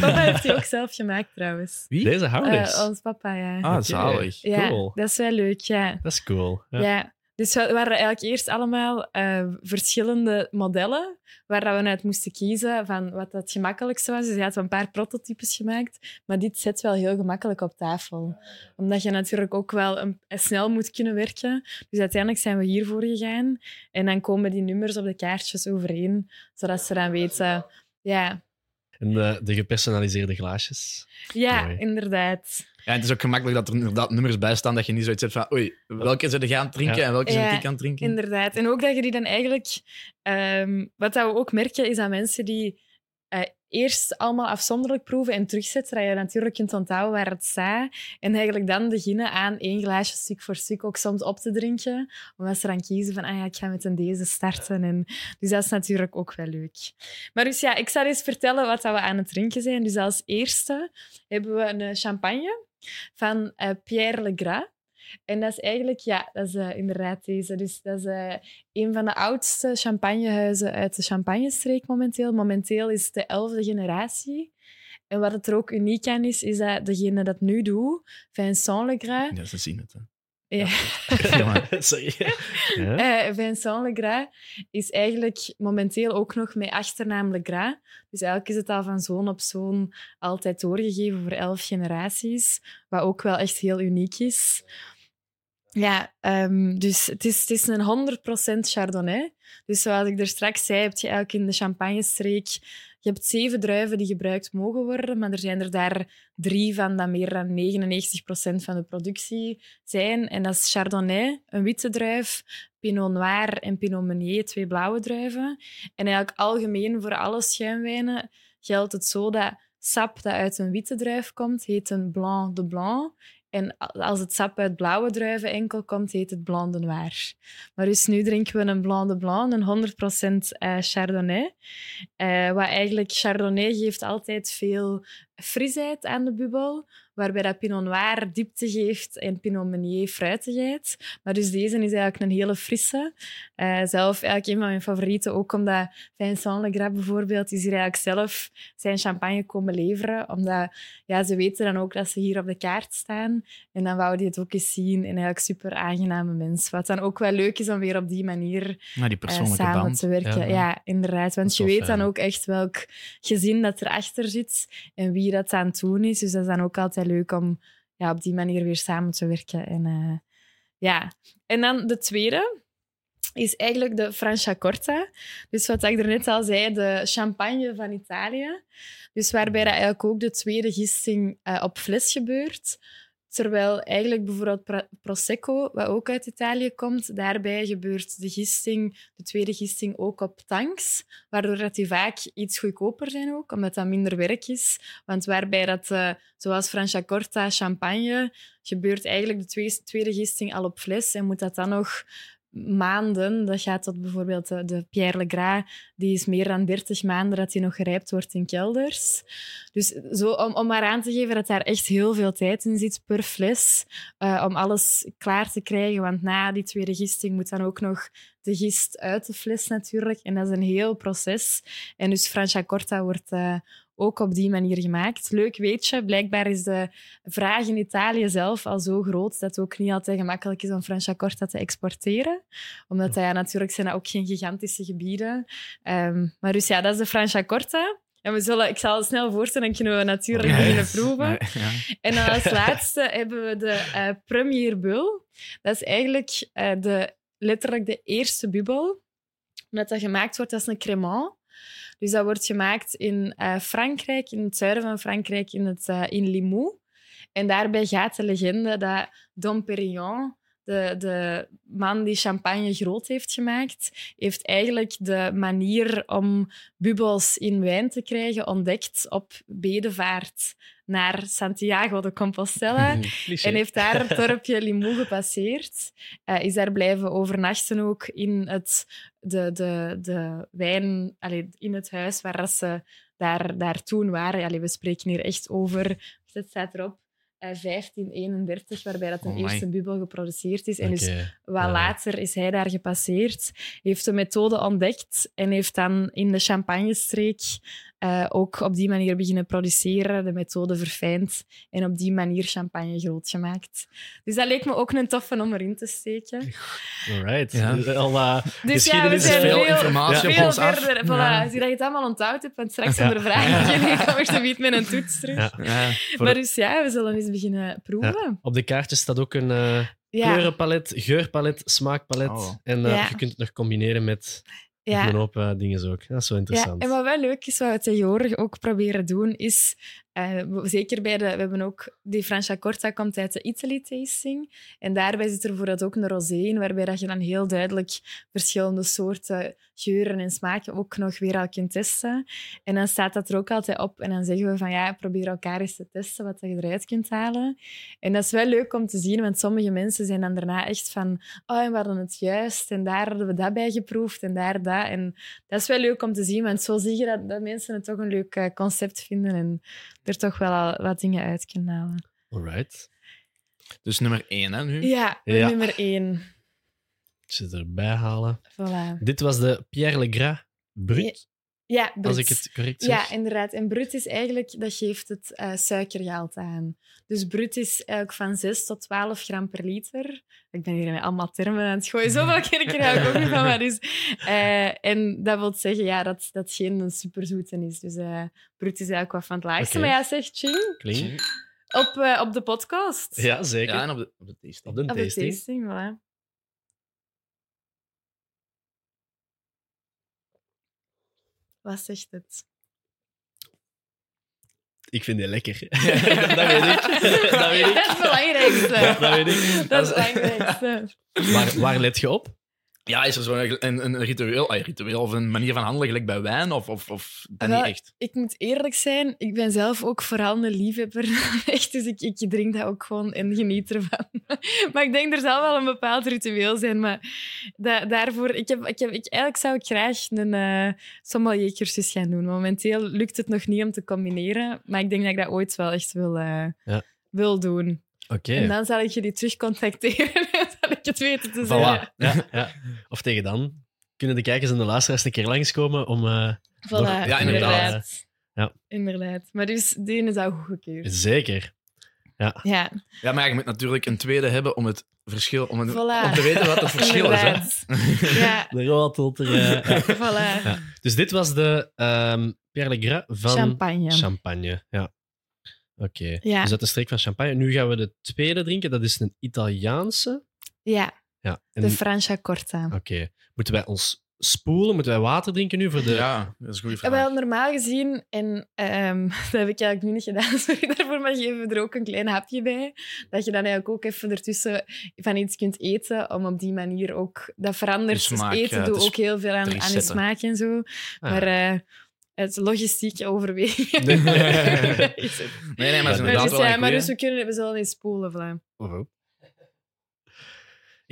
S2: papa heeft die ook zelf gemaakt, trouwens.
S3: Wie?
S1: Deze houders.
S2: Eh, ons papa, ja.
S3: Ah, zalig.
S2: ja,
S1: cool.
S2: dat is wel leuk, ja.
S1: Dat is cool. Ja.
S2: ja. Dus we waren eigenlijk eerst allemaal eh, verschillende modellen waar dat we uit moesten kiezen van wat het gemakkelijkste was. Dus je had een paar prototypes gemaakt, maar dit zet wel heel gemakkelijk op tafel. Omdat je natuurlijk ook wel een, snel moet kunnen werken. Dus uiteindelijk zijn we hiervoor gegaan. En dan komen die nummers op de kaartjes overeen, zodat ze dan weten... Ja,
S1: En de, de gepersonaliseerde glaasjes.
S2: ja
S1: Mooi.
S2: inderdaad.
S3: Ja, het is ook gemakkelijk dat er inderdaad nummers bij staan dat je niet zoiets hebt van oei, welke zijn er gaan drinken
S1: Ja.
S3: en welke zijn
S2: Ja,
S3: ik aan het drinken.
S2: Inderdaad. En ook dat je die dan eigenlijk... ehm, wat dat we ook merken, is dat mensen die eh, eerst allemaal afzonderlijk proeven en terugzetten, dat je natuurlijk kunt onthouden waar het staat. En eigenlijk dan beginnen aan één glaasje stuk voor stuk ook soms op te drinken. Omdat ze dan kiezen van, ah ja, ik ga met een deze starten. En, dus dat is natuurlijk ook wel leuk. Maar dus ja, ik zal eens vertellen wat dat we aan het drinken zijn. Dus als eerste hebben we een champagne van eh, Pierre Legras. En dat is eigenlijk, ja, dat is eh, inderdaad deze. Dus dat is eh, een van de oudste champagnehuizen uit de Champagnestreek momenteel. Momenteel is het de elfde generatie. En wat het er ook uniek aan is, is dat degene dat nu doet, Vincent Legras...
S3: Ja, ze zien het.
S2: Ja.
S3: Ja,
S1: Sorry. Ja?
S2: Eh, Vincent Legras is eigenlijk momenteel ook nog met achternaam Legras. Dus eigenlijk is het al van zoon op zoon altijd doorgegeven voor elf generaties. Wat ook wel echt heel uniek is. Ja, ehm, dus het is, het is een 100% Chardonnay. Dus zoals ik er straks zei, heb je eigenlijk in de Champagnestreek... Je hebt zeven druiven die gebruikt mogen worden, maar er zijn er daar drie van dat meer dan 99% van de productie zijn. En dat is Chardonnay, een witte druif, Pinot Noir en Pinot Meunier, twee blauwe druiven. En eigenlijk algemeen voor alle schuimwijnen geldt het zo dat sap dat uit een witte druif komt, heet een Blanc de Blanc. En als het sap uit blauwe druiven enkel komt, heet het Blanc de Noir. Maar dus nu drinken we een Blanc de Blanc, een 100% eh, Chardonnay. Eh, wat eigenlijk, Chardonnay geeft altijd veel frisheid aan de bubbel, waarbij dat Pinot Noir diepte geeft en Pinot Meunier fruitigheid. Maar dus deze is eigenlijk een hele frisse. Eh, zelf eigenlijk een van mijn favorieten, ook omdat Vincent Legras bijvoorbeeld is hier eigenlijk zelf zijn champagne komen leveren, omdat ja, ze weten dan ook dat ze hier op de kaart staan. En dan wou die het ook eens zien. En eigenlijk super aangename mens. Wat dan ook wel leuk is om weer op die manier
S3: Ja, die
S2: eh, samen
S3: band.
S2: te werken.
S1: Ja.
S2: Ja, inderdaad.
S1: Dat
S2: Want je weet dan ook echt welk gezin dat erachter zit en wie dat aan het doen is. Dus dat is dan ook altijd leuk om ja, op die manier weer samen te werken. En, eh, ja. en dan de tweede is eigenlijk de Franciacorta. Dus wat ik er net al zei, de champagne van Italië. Dus waarbij dat eigenlijk ook de tweede gisting eh, op fles gebeurt. Terwijl eigenlijk bijvoorbeeld Pro- Prosecco, wat ook uit Italië komt, daarbij gebeurt de gisting, de tweede gisting ook op tanks, waardoor dat die vaak iets goedkoper zijn ook, omdat dat minder werk is. Want waarbij dat, eh, zoals Franciacorta, champagne, gebeurt eigenlijk de twee- tweede gisting al op fles en moet dat dan nog maanden. Dat gaat tot bijvoorbeeld de, de Pierre Le Gras, die is meer dan 30 maanden dat hij nog gerijpt wordt in kelders. Dus zo, om, om maar aan te geven dat daar echt heel veel tijd in zit per fles, eh, om alles klaar te krijgen. Want na die tweede gisting moet dan ook nog de gist uit de fles natuurlijk. En dat is een heel proces. En dus Franciacorta wordt eh, ook op die manier gemaakt. Leuk weet je, blijkbaar is de vraag in Italië zelf al zo groot dat het ook niet altijd gemakkelijk is om Franciacorta te exporteren. Omdat dat, ja, natuurlijk zijn dat ook geen gigantische gebieden. Ehm, maar dus ja, dat is de Franciacorta. En we zullen, ik zal het snel voorstellen en kunnen we natuurlijk beginnen proeven.
S3: Ja.
S2: En dan als laatste hebben we de eh Premier Bull. Dat is eigenlijk eh, de, letterlijk de eerste bubbel. Omdat dat gemaakt wordt als een crémant. Dus dat wordt gemaakt in eh, Frankrijk, in het zuiden van Frankrijk, in, het, eh, in Limoux. En daarbij gaat de legende dat Dom Perignon, de, de man die champagne groot heeft gemaakt, heeft eigenlijk de manier om bubbels in wijn te krijgen ontdekt op bedevaart naar Santiago de Compostela. En heeft daar het dorpje Limoux gepasseerd. Eh, is daar blijven overnachten ook in het, de, de, de wijn, allee, in het huis waar ze daar, daar toen waren. Allee, we spreken hier echt over, het staat erop, 1531, waarbij dat een
S3: Oh
S2: eerste bubbel geproduceerd is. En dus wat
S1: Ja.
S2: later is hij daar gepasseerd, heeft de methode ontdekt en heeft dan in de Champagne-streek eh, ook op die manier beginnen produceren, de methode verfijnd en op die manier champagne groot gemaakt. Dus dat leek me ook een toffe om erin te steken.
S1: Alright.
S3: Ja.
S1: Al, uh,
S2: Dus ja, we zijn
S3: veel
S2: veel,
S3: informatie
S1: op
S2: veel
S3: ons af.
S2: verder. Voilà. Zie dat je het allemaal onthoud hebt, want straks
S1: Ja.
S2: onder vragen beginnen, ik kom alsjeblieft met een toets terug.
S1: Ja.
S3: Ja.
S1: Voor
S2: Maar dus ja, we zullen eens beginnen proeven.
S1: op de kaartjes staat ook een eh,
S2: Ja,
S1: kleurenpalet, geurpalet, smaakpalet.
S3: Oh.
S1: En eh,
S2: Ja.
S1: je kunt het nog combineren met
S2: ja.
S1: een hoop eh, dingen ook. Dat is zo
S2: Ja,
S1: interessant.
S2: en wat wel leuk is, wat we tegenwoordig ook proberen doen, is eh, zeker bij de... We hebben ook... Die Franciacorta komt uit de Italy Tasting. En daarbij zit er bijvoorbeeld ook een rosé in, waarbij dat je dan heel duidelijk verschillende soorten geuren en smaken ook nog weer al kunt testen. En dan staat dat er ook altijd op. En dan zeggen we van, ja, probeer elkaar eens te testen wat je eruit kunt halen. En dat is wel leuk om te zien, want sommige mensen zijn dan daarna echt van, oh, en we hadden het juist, en daar hadden we dat bij geproefd, en daar dat. En dat is wel leuk om te zien, want zo zie je dat, dat mensen het toch een leuk eh, concept vinden en er toch wel al wat dingen uit kunnen halen.
S1: Alright.
S3: Dus nummer één, hè, nu?
S2: Ja,
S1: Ja.
S2: nummer één.
S1: Ik zit erbij halen.
S2: Voilà.
S1: Dit was de Pierre Le Gras Brut,
S2: Ja,
S1: als ik het correct zeg.
S2: Ja, inderdaad. En brut is eigenlijk, dat geeft het eh, suikergehalte aan. Dus brut is eigenlijk van 6 tot 12 gram per liter. Ik ben hier met allemaal termen aan het gooien. Zoveel ken ik er eigenlijk ook niet van. Maar dus, eh, en dat wil zeggen ja, dat dat geen superzoete is. Dus eh, brut is eigenlijk wat van het laagste. Maar ja, zeg ching.
S1: Klinkt.
S2: Op, eh, op de podcast.
S1: Ja, zeker.
S3: Ja, en op de, op de tasting.
S1: Op de
S2: Op de
S1: tasting.
S2: tasting, voilà. Wat zegt het?
S1: Ik vind die lekker. dat weet ik. Dat weet ik.
S2: Dat is het belangrijkste.
S1: Dat weet ik.
S2: Dat is het belangrijkste.
S1: Waar, waar let je op?
S3: Ja, is er zo'n een, een ritueel, ah, ritueel of een manier van handelen gelijk bij wijn? Of, of, of dat
S2: Wel,
S3: niet echt?
S2: Ik moet eerlijk zijn, ik ben zelf ook vooral een liefhebber. Echt, dus ik, ik drink dat ook gewoon en geniet ervan. Maar ik denk, er zal wel een bepaald ritueel zijn. Maar da- daarvoor, ik heb, ik heb, ik, eigenlijk zou ik graag een eh sommelier-cursus gaan doen. Momenteel lukt het nog niet om te combineren. Maar ik denk dat ik dat ooit wel echt wil, eh,
S1: Ja.
S2: wil doen.
S1: Oké.
S2: En dan zal ik jullie terug contacteren. zal ik het weten te
S1: Voilà.
S2: zeggen.
S1: Ja, ja. Of tegen dan kunnen de kijkers en de luisteraars een keer langskomen om... eh,
S2: Voilà,
S1: Nog-
S3: Ja,
S2: inderdaad.
S3: inderdaad.
S1: Ja.
S2: Inderdaad. Maar dus, die is al goedgekeurd.
S1: zeker.
S2: Ja,
S3: Ja, maar je moet natuurlijk een tweede hebben om het verschil, om, het-
S2: Voilà.
S3: om te weten wat het verschil is. Hè?
S2: inderdaad. Ja,
S1: De eh, ja.
S2: voilà.
S1: Ja. Dus dit was de ehm Pierre Le Gras van
S2: Champagne.
S1: Champagne. Ja. Oké.
S2: Ja.
S1: Dus uit de streek van Champagne. Nu gaan we de tweede drinken. Dat is een Italiaanse.
S2: Ja,
S1: Ja. En-
S2: de Franciacorta.
S1: Oké. Moeten wij ons spoelen? Moeten wij water drinken nu voor de...
S3: Ja, dat is een goede
S2: Ja,
S3: vraag.
S2: wel, normaal gezien, en ehm, dat heb ik eigenlijk nu niet gedaan, sorry daarvoor, maar geven we er ook een klein hapje bij. Dat je dan eigenlijk ook even ertussen van iets kunt eten, om op die manier ook... Dat verandert.
S3: De smaak,
S2: dus eten
S3: ja,
S2: doet
S3: het
S2: ook heel veel aan, aan de smaak en zo.
S1: Ah.
S2: Maar eh, het logistieke overwegingen...
S1: Nee.
S2: is het.
S3: Nee, nee, maar het is
S1: Maar
S3: inderdaad
S2: dus,
S3: wel
S2: ja, maar dus we, kunnen, we zullen eens spoelen. Voilà.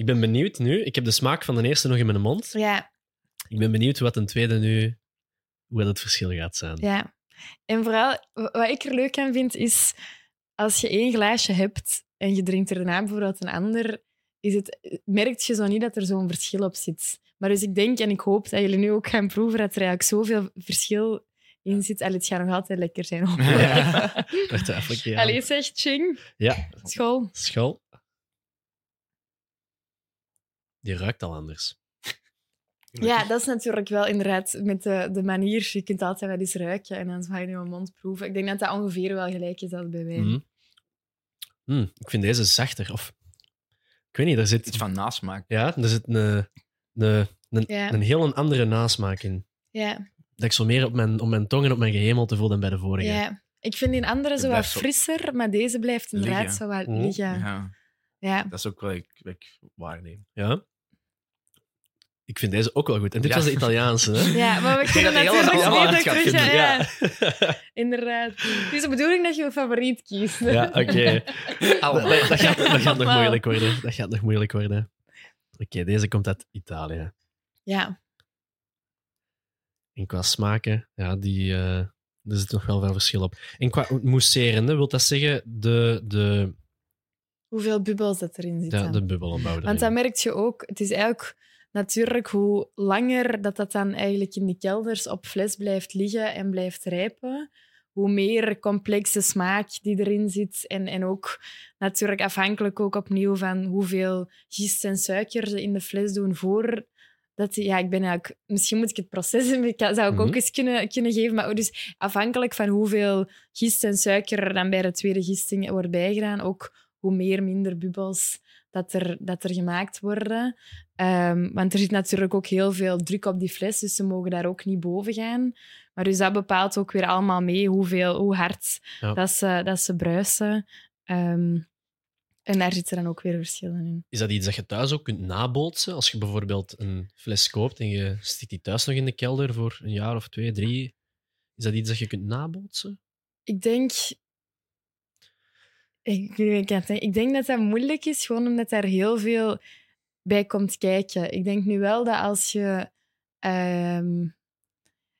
S1: Ik ben benieuwd nu. Ik heb de smaak van de eerste nog in mijn mond.
S2: Ja,
S1: Ik ben benieuwd wat een tweede nu, hoe dat het verschil gaat zijn.
S2: ja. En vooral, wat ik er leuk aan vind, is als je één glaasje hebt en je drinkt er daarna bijvoorbeeld een ander, is het, merk je zo niet dat er zo'n verschil op zit. Maar dus ik denk en ik hoop dat jullie nu ook gaan proeven dat er eigenlijk zoveel verschil in zit. Allee, het gaat nog altijd lekker zijn. hopelijk.
S1: Wacht even. Ja.
S2: Allee, zeg, ching.
S1: ja,
S2: School.
S1: school. Die ruikt al anders.
S2: Ja, dat is natuurlijk wel inderdaad met de, de manier. Je kunt altijd wel eens ruiken en dan ga je in je mond proeven. Ik denk dat dat ongeveer wel gelijk is als bij wijn.
S1: Mhm. Mm, ik vind deze zachter. Of, ik weet niet, er zit,
S3: Iets van nasmaak.
S1: ja, er zit een, een, een,
S2: Ja.
S1: een heel een andere nasmaak in.
S2: Ja,
S1: Dat ik zo meer op mijn, op mijn tong en op mijn gehemelte voel dan bij de vorige.
S2: ja. Ik vind die andere zo wat frisser, maar deze blijft inderdaad
S3: liggen.
S2: zo wat
S1: Mhm.
S2: liggen.
S3: Ja,
S2: Ja.
S3: dat is ook wat ik, wat ik waarneem.
S1: Ja. Ik vind deze ook wel goed. En dit
S3: Ja.
S1: was de Italiaanse, hè?
S2: Ja, maar we kunnen natuurlijk niet
S3: gaat
S2: terug. Ja, ja. inderdaad. Het is de bedoeling dat je een favoriet kiest.
S1: Ja, oké. Dat, dat- dat gaat, dat gaat nog moeilijk worden. Dat gaat nog moeilijk worden. Oké, deze komt uit Italië.
S2: Ja,
S1: En qua smaken, ja, die, eh er zit nog wel veel verschil op. En qua mousserende, wil dat zeggen de, de,
S2: hoeveel bubbels dat erin zitten.
S1: ja, de bubbelopbouw
S2: Want dat merk je ook. Het is eigenlijk natuurlijk hoe langer dat dat dan eigenlijk in die kelders op fles blijft liggen en blijft rijpen, hoe meer complexe smaak die erin zit. En, en ook natuurlijk afhankelijk ook opnieuw van hoeveel gist en suiker ze in de fles doen voor... Dat, ja, ik ben eigenlijk, misschien moet ik het proces ik zou ik ook
S1: Mhm.
S2: eens kunnen, kunnen geven. Maar dus afhankelijk van hoeveel gist en suiker er dan bij de tweede gisting wordt bijgedaan, ook hoe meer, minder bubbels dat er, dat er gemaakt worden. Ehm, want er zit natuurlijk ook heel veel druk op die fles, dus ze mogen daar ook niet boven gaan. Maar dus dat bepaalt ook weer allemaal mee hoeveel, hoe hard
S1: Ja.
S2: dat, ze, dat ze bruisen. Ehm, en daar zitten dan ook weer verschillen in.
S1: Is dat iets dat je thuis ook kunt nabootsen? Als je bijvoorbeeld een fles koopt en je stikt die thuis nog in de kelder voor een jaar of twee, drie, is dat iets dat je kunt nabootsen?
S2: Ik denk... Ik, ik, het denk dat dat moeilijk is, gewoon omdat daar heel veel bij komt kijken. Ik denk nu wel dat als je... ehm,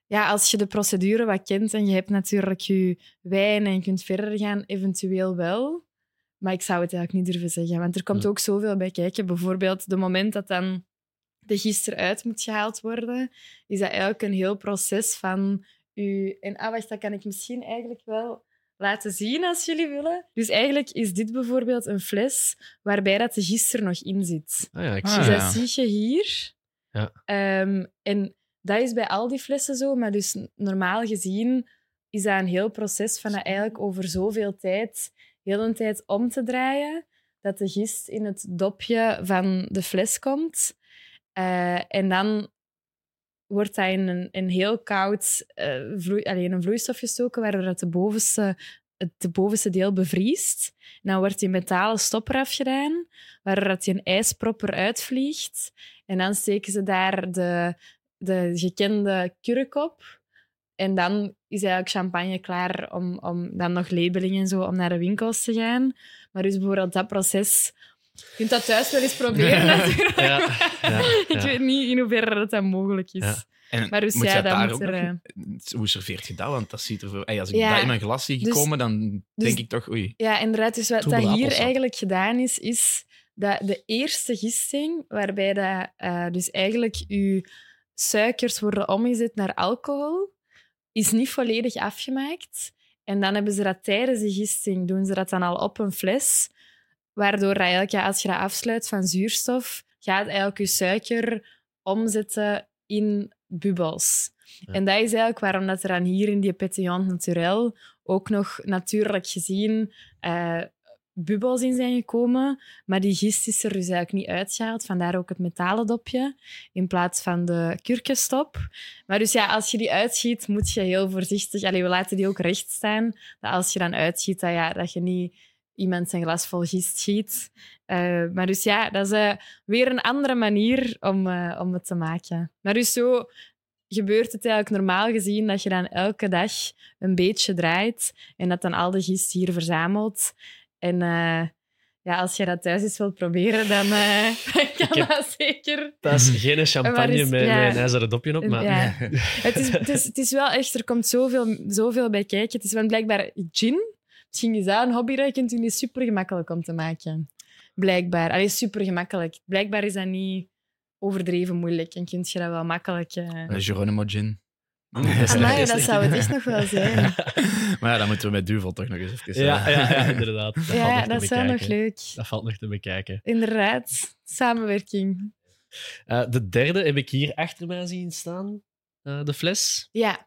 S2: ja, als je de procedure wat kent en je hebt natuurlijk je wijn en je kunt verder gaan, eventueel wel. Maar ik zou het eigenlijk niet durven zeggen, want er komt ook zoveel bij kijken. Bijvoorbeeld, de moment dat dan de gist eruit moet gehaald worden, is dat eigenlijk een heel proces van u... En ah, wacht, dat kan ik misschien eigenlijk wel laten zien als jullie willen. Dus eigenlijk is dit bijvoorbeeld een fles waarbij dat de gist er nog in zit.
S1: Ah ja, ik
S3: Ah,
S1: zie
S2: Dus
S3: ja.
S2: dat zie je hier.
S1: Ja.
S2: Ehm, en dat is bij al die flessen zo, maar dus normaal gezien is dat een heel proces van dat eigenlijk over zoveel tijd, heel een tijd om te draaien, dat de gist in het dopje van de fles komt. Eh, en dan wordt dat in een, heel koud allee, in een vloeistof gestoken, waardoor dat de bovenste, het de bovenste deel bevriest. En dan wordt die metalen stopper afgedaan, waardoor dat die een ijspropper uitvliegt. En dan steken ze daar de, de gekende kurk op. En dan is eigenlijk champagne klaar om, om dan nog labeling en zo om naar de winkels te gaan. Maar dus bijvoorbeeld dat proces... Je kunt dat thuis wel eens proberen, natuurlijk.
S1: Ja, ja,
S2: Ik weet niet hoeverre dat, dat mogelijk is.
S1: Ja.
S3: En
S2: Maar dus
S3: moet
S2: ja,
S3: je
S2: dat
S3: daar ook
S2: er,
S3: nog- Hoe serveert je dat? Want dat ziet er. Ey, als ik
S2: Ja.
S3: dat in mijn glas zie
S2: Dus-
S3: komen, dan
S2: dus-
S3: denk ik toch... Oei.
S2: Ja, inderdaad. Dus wat dat hier eigenlijk gedaan is, is dat de eerste gisting, waarbij dat, eh, dus eigenlijk uw suikers worden omgezet naar alcohol, is niet volledig afgemaakt. En dan hebben ze dat tijdens de gisting, doen ze dat dan al op een fles, waardoor dat eigenlijk, ja, als je dat afsluit van zuurstof, gaat eigenlijk je suiker omzetten in bubbels.
S1: Ja.
S2: En dat is eigenlijk waarom dat er dan hier in die Pétillant Naturel ook nog natuurlijk gezien eh, bubbels in zijn gekomen. Maar die gist is er dus eigenlijk niet uitgehaald. Vandaar ook het metalen dopje in plaats van de kurkenstop. Maar dus ja, als je die uitschiet, moet je heel voorzichtig... Allee, we laten die ook recht staan. Dat als je dan uitschiet, dat, ja, dat je niet iemand zijn glas vol gist schiet. Eh, maar dus ja, dat is eh, weer een andere manier om, eh, om het te maken. Maar dus zo gebeurt het eigenlijk normaal gezien dat je dan elke dag een beetje draait en dat dan al de gist hier verzamelt. En eh, ja, als je dat thuis eens wilt proberen, dan eh, kan
S1: heb-
S2: dat zeker.
S1: Dat is geen champagne
S2: is-
S1: met,
S2: ja.
S1: met een ijzeren dopje op, maar...
S2: Ja. Het, is, het, is, het is wel echt, er komt zoveel, zoveel bij kijken. Het is want blijkbaar gin. Misschien is dat een hobby dat je kunt doen, is super gemakkelijk om te maken. Blijkbaar. Allee, super gemakkelijk. Blijkbaar is dat niet overdreven moeilijk en kun je dat wel makkelijk. eh
S3: Eh, Geronimo Gin.
S2: Amai, dat zou het echt nog wel zijn.
S3: maar ja, dan moeten we met Duvel toch nog eens even...
S1: Ja,
S3: eh,
S1: ja, ja, inderdaad. Dat
S2: Ja, dat is wel nog leuk.
S1: Dat valt nog te bekijken.
S2: Inderdaad. Samenwerking.
S1: Eh, de derde heb ik hier achter mij zien staan. eh, de fles.
S2: Ja.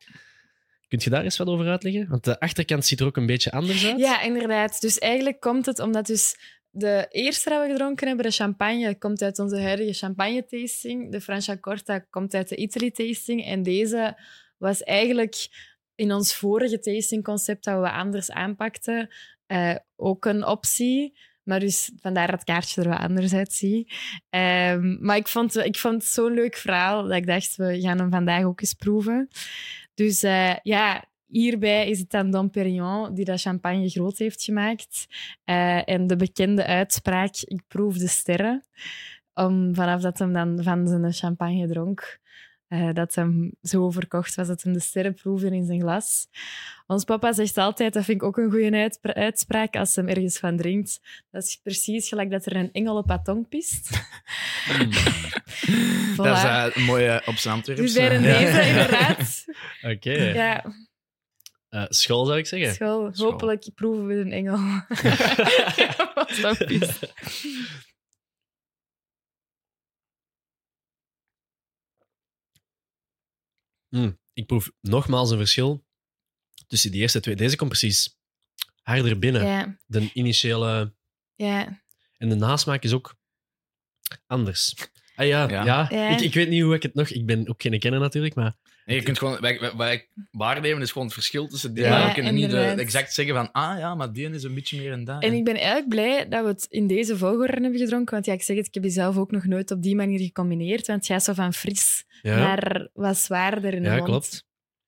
S1: Kunt je daar eens wat over uitleggen? Want de achterkant ziet er ook een beetje anders uit.
S2: ja, inderdaad. Dus eigenlijk komt het omdat dus de eerste dat we gedronken hebben, de champagne, komt uit onze huidige champagne-tasting. De Franciacorta komt uit de Italy-tasting. En deze was eigenlijk in ons vorige tastingconcept dat we anders aanpakten, eh, ook een optie. Maar dus vandaar dat kaartje er wat anders uitziet. Ehm, maar vond, ik vond het zo'n leuk verhaal dat ik dacht, we gaan hem vandaag ook eens proeven. Dus eh, ja, hierbij is het dan Dom Perignon die dat champagne groot heeft gemaakt. Eh, en de bekende uitspraak, ik proef de sterren. Om, vanaf dat hem dan van zijn champagne dronk, eh, dat hem zo verkocht was dat hem de sterren proefde in zijn glas. Ons papa zegt altijd, dat vind ik ook een goede uitspra- uitspraak, als hij ergens van drinkt. Dat is precies gelijk dat er een engel op haar tong pist. Voilà.
S3: Dat is eh, een mooie op zijn Antwerps.
S2: Dus bij de
S3: ja.
S2: deze, inderdaad.
S1: Oké.
S2: Ja,
S1: Eh, school zou ik zeggen.
S2: school.
S3: School.
S2: Hopelijk proeven we een engel. Wat dat is.
S1: Mm, ik proef nogmaals een verschil tussen die eerste twee. Deze komt precies harder binnen.
S2: Ja,
S1: De initiële...
S2: ja.
S1: En de nasmaak is ook anders. Ah ja, ja.
S3: Ja.
S2: Ja.
S1: Ik, ik weet niet hoe ik het nog... Ik ben ook geen kenner natuurlijk, maar...
S3: Nee, je kunt gewoon, wij, wij, wat ik waarnemen is gewoon het verschil tussen die.
S1: Ja,
S3: maar we kunnen niet eh, exact zeggen van, ah ja, maar die is een beetje meer en dat.
S2: En ik ben eigenlijk blij dat we het in deze volgorde hebben gedronken. Want ja, ik zeg het, ik heb die zelf ook nog nooit op die manier gecombineerd. Want gaat zo van fris
S1: Ja,
S2: naar wat zwaarder in de
S1: ja
S2: mond.
S1: klopt.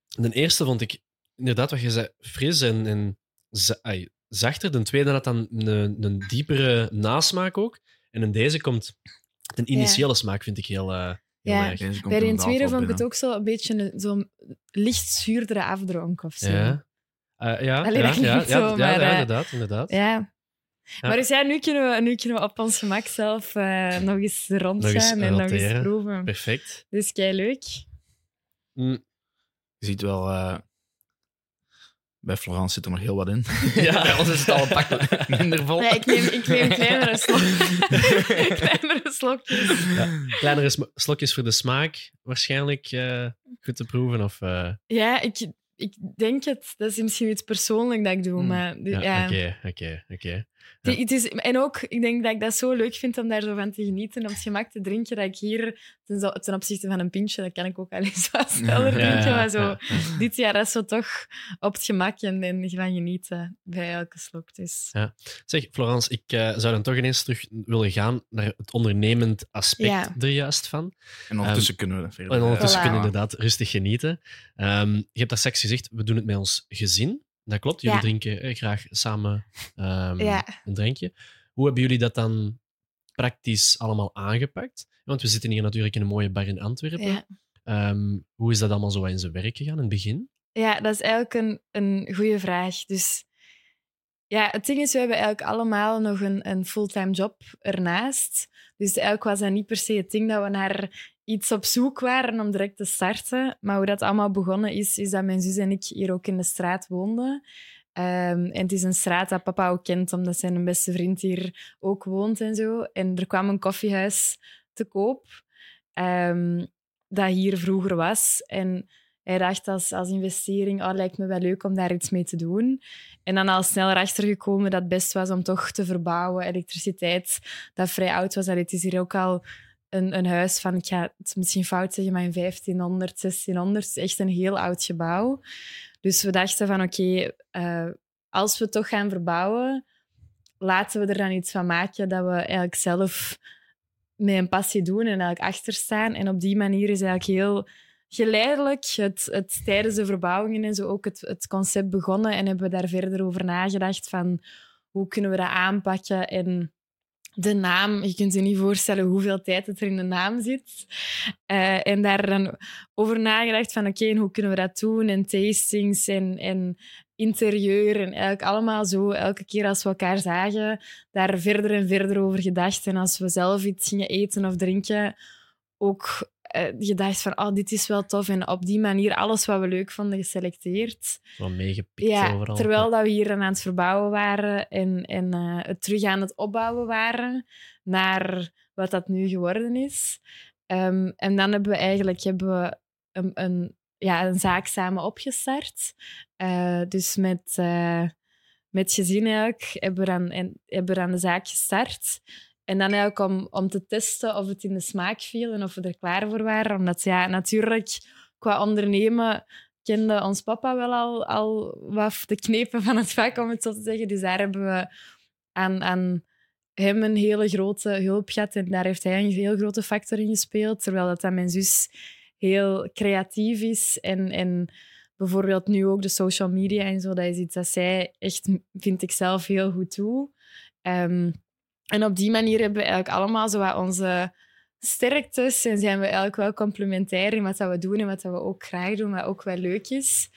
S1: De eerste vond ik inderdaad wat je zei, fris en, en ai, zachter. De tweede had dan een, een diepere nasmaak ook. En in deze komt de initiële smaak, vind ik heel, eh heel
S2: Ja.
S1: erg.
S2: Bij de tweede vond ik het ook zo een beetje zo'n licht zuurdere afdronk of zo.
S1: Ja. Eh, ja,
S2: Allee,
S1: ja, ja, ja,
S2: zo,
S1: ja,
S2: maar,
S1: ja,
S2: eh,
S1: inderdaad. inderdaad.
S2: Ja. Maar dus ja, nu kunnen, we, nu kunnen we op ons gemak zelf eh, nog eens rondgaan
S1: Nog eens
S2: en nog eens proeven.
S1: Perfect.
S2: Dus kei leuk.
S1: Mm,
S3: Je ziet wel, bij Florence zit er nog heel wat in.
S1: Ja.
S3: bij ons is het al een pak minder vol.
S2: Ja, ik, neem, ik neem kleinere, slok, kleinere slokjes.
S1: kleinere sm- slokjes voor de smaak, waarschijnlijk eh, goed te proeven. Of, eh,
S2: Ja, ik, ik denk het. Dat is misschien iets persoonlijk dat ik doe.
S3: Hmm.
S2: Maar
S1: ja, Oké, oké, oké.
S2: Het is, en ook, ik denk dat ik dat zo leuk vind om daar zo van te genieten, om het gemak te drinken, dat ik hier, ten, zo- ten opzichte van een pintje, dat kan ik ook al eens wat sneller
S1: Ja,
S2: drinken,
S1: ja,
S2: maar zo,
S1: ja.
S2: dit jaar is zo toch op het gemak en, en van genieten bij elke slok. Dus.
S1: Zeg, Florence, ik eh, zou dan toch ineens terug willen gaan naar het ondernemend aspect
S2: Ja.
S1: er juist van.
S3: En ondertussen kunnen we verder.
S1: En ondertussen
S2: Voilà.
S1: kunnen we inderdaad rustig genieten. Ehm, je hebt daar straks gezegd, we doen het met ons gezin. Dat klopt, jullie
S2: Ja.
S1: drinken eh, graag samen ehm,
S2: Ja.
S1: een drankje. Hoe hebben jullie dat dan praktisch allemaal aangepakt? Want we zitten hier natuurlijk in een mooie bar in Antwerpen.
S2: Ja.
S1: Ehm, hoe is dat allemaal zo in zijn werk gegaan in het begin?
S2: ja, dat is eigenlijk een, een goede vraag. Dus ja, het ding is, we hebben eigenlijk allemaal nog een, een fulltime job ernaast. Dus eigenlijk was dat niet per se het ding dat we naar iets op zoek waren om direct te starten. Maar hoe dat allemaal begonnen is, is dat mijn zus en ik hier ook in de straat woonden. Ehm, en het is een straat dat papa ook kent, omdat zijn beste vriend hier ook woont en zo. En er kwam een koffiehuis te koop, ehm, dat hier vroeger was. En hij dacht als, als investering, oh, lijkt me wel leuk om daar iets mee te doen. En dan al sneller achtergekomen dat het best was om toch te verbouwen. Elektriciteit, dat vrij oud was. Allee, Het is hier ook al een, huis van, ik ga het misschien fout zeggen, maar in 1500, 1600. Het is echt een heel oud gebouw. Dus we dachten van, oké, eh, als we toch gaan verbouwen, laten we er dan iets van maken dat we eigenlijk zelf met een passie doen en eigenlijk achter staan. En op die manier is eigenlijk heel geleidelijk het, het, tijdens de verbouwingen en zo ook het, het concept begonnen. En hebben we daar verder over nagedacht van hoe kunnen we dat aanpakken en de naam, je kunt je niet voorstellen hoeveel tijd het er in de naam zit. Eh, en daar dan over nagedacht van oké, hoe kunnen we dat doen? En tastings en, en interieur en eigenlijk allemaal zo, elke keer als we elkaar zagen, daar verder en verder over gedacht. En als we zelf iets gingen eten of drinken, ook eh, gedacht van oh, dit is wel tof. En op die manier alles wat we leuk vonden geselecteerd.
S1: Zo meegepikt
S2: Ja,
S1: overal.
S2: terwijl dat we hier aan het verbouwen waren en, en eh, het terug aan het opbouwen waren naar wat dat nu geworden is. Ehm, en dan hebben we eigenlijk hebben we een, een, ja, een zaak samen opgestart. Eh, dus met, eh, met gezin eigenlijk hebben we, dan, en, hebben we dan de zaak gestart. En dan eigenlijk om, om te testen of het in de smaak viel en of we er klaar voor waren. Omdat ja, natuurlijk qua ondernemen kende ons papa wel al, al wat de knepen van het vak, om het zo te zeggen. Dus daar hebben we aan, aan hem een hele grote hulp gehad. En daar heeft hij een heel grote factor in gespeeld. Terwijl dat, mijn zus heel creatief is. En, en bijvoorbeeld nu ook de social media en zo. Dat is iets dat zij echt, vind ik zelf, heel goed doet. Ehm, en op die manier hebben we eigenlijk allemaal zo wat onze sterktes en zijn we eigenlijk wel complementair in wat dat we doen en wat dat we ook graag doen, wat ook wel leuk is.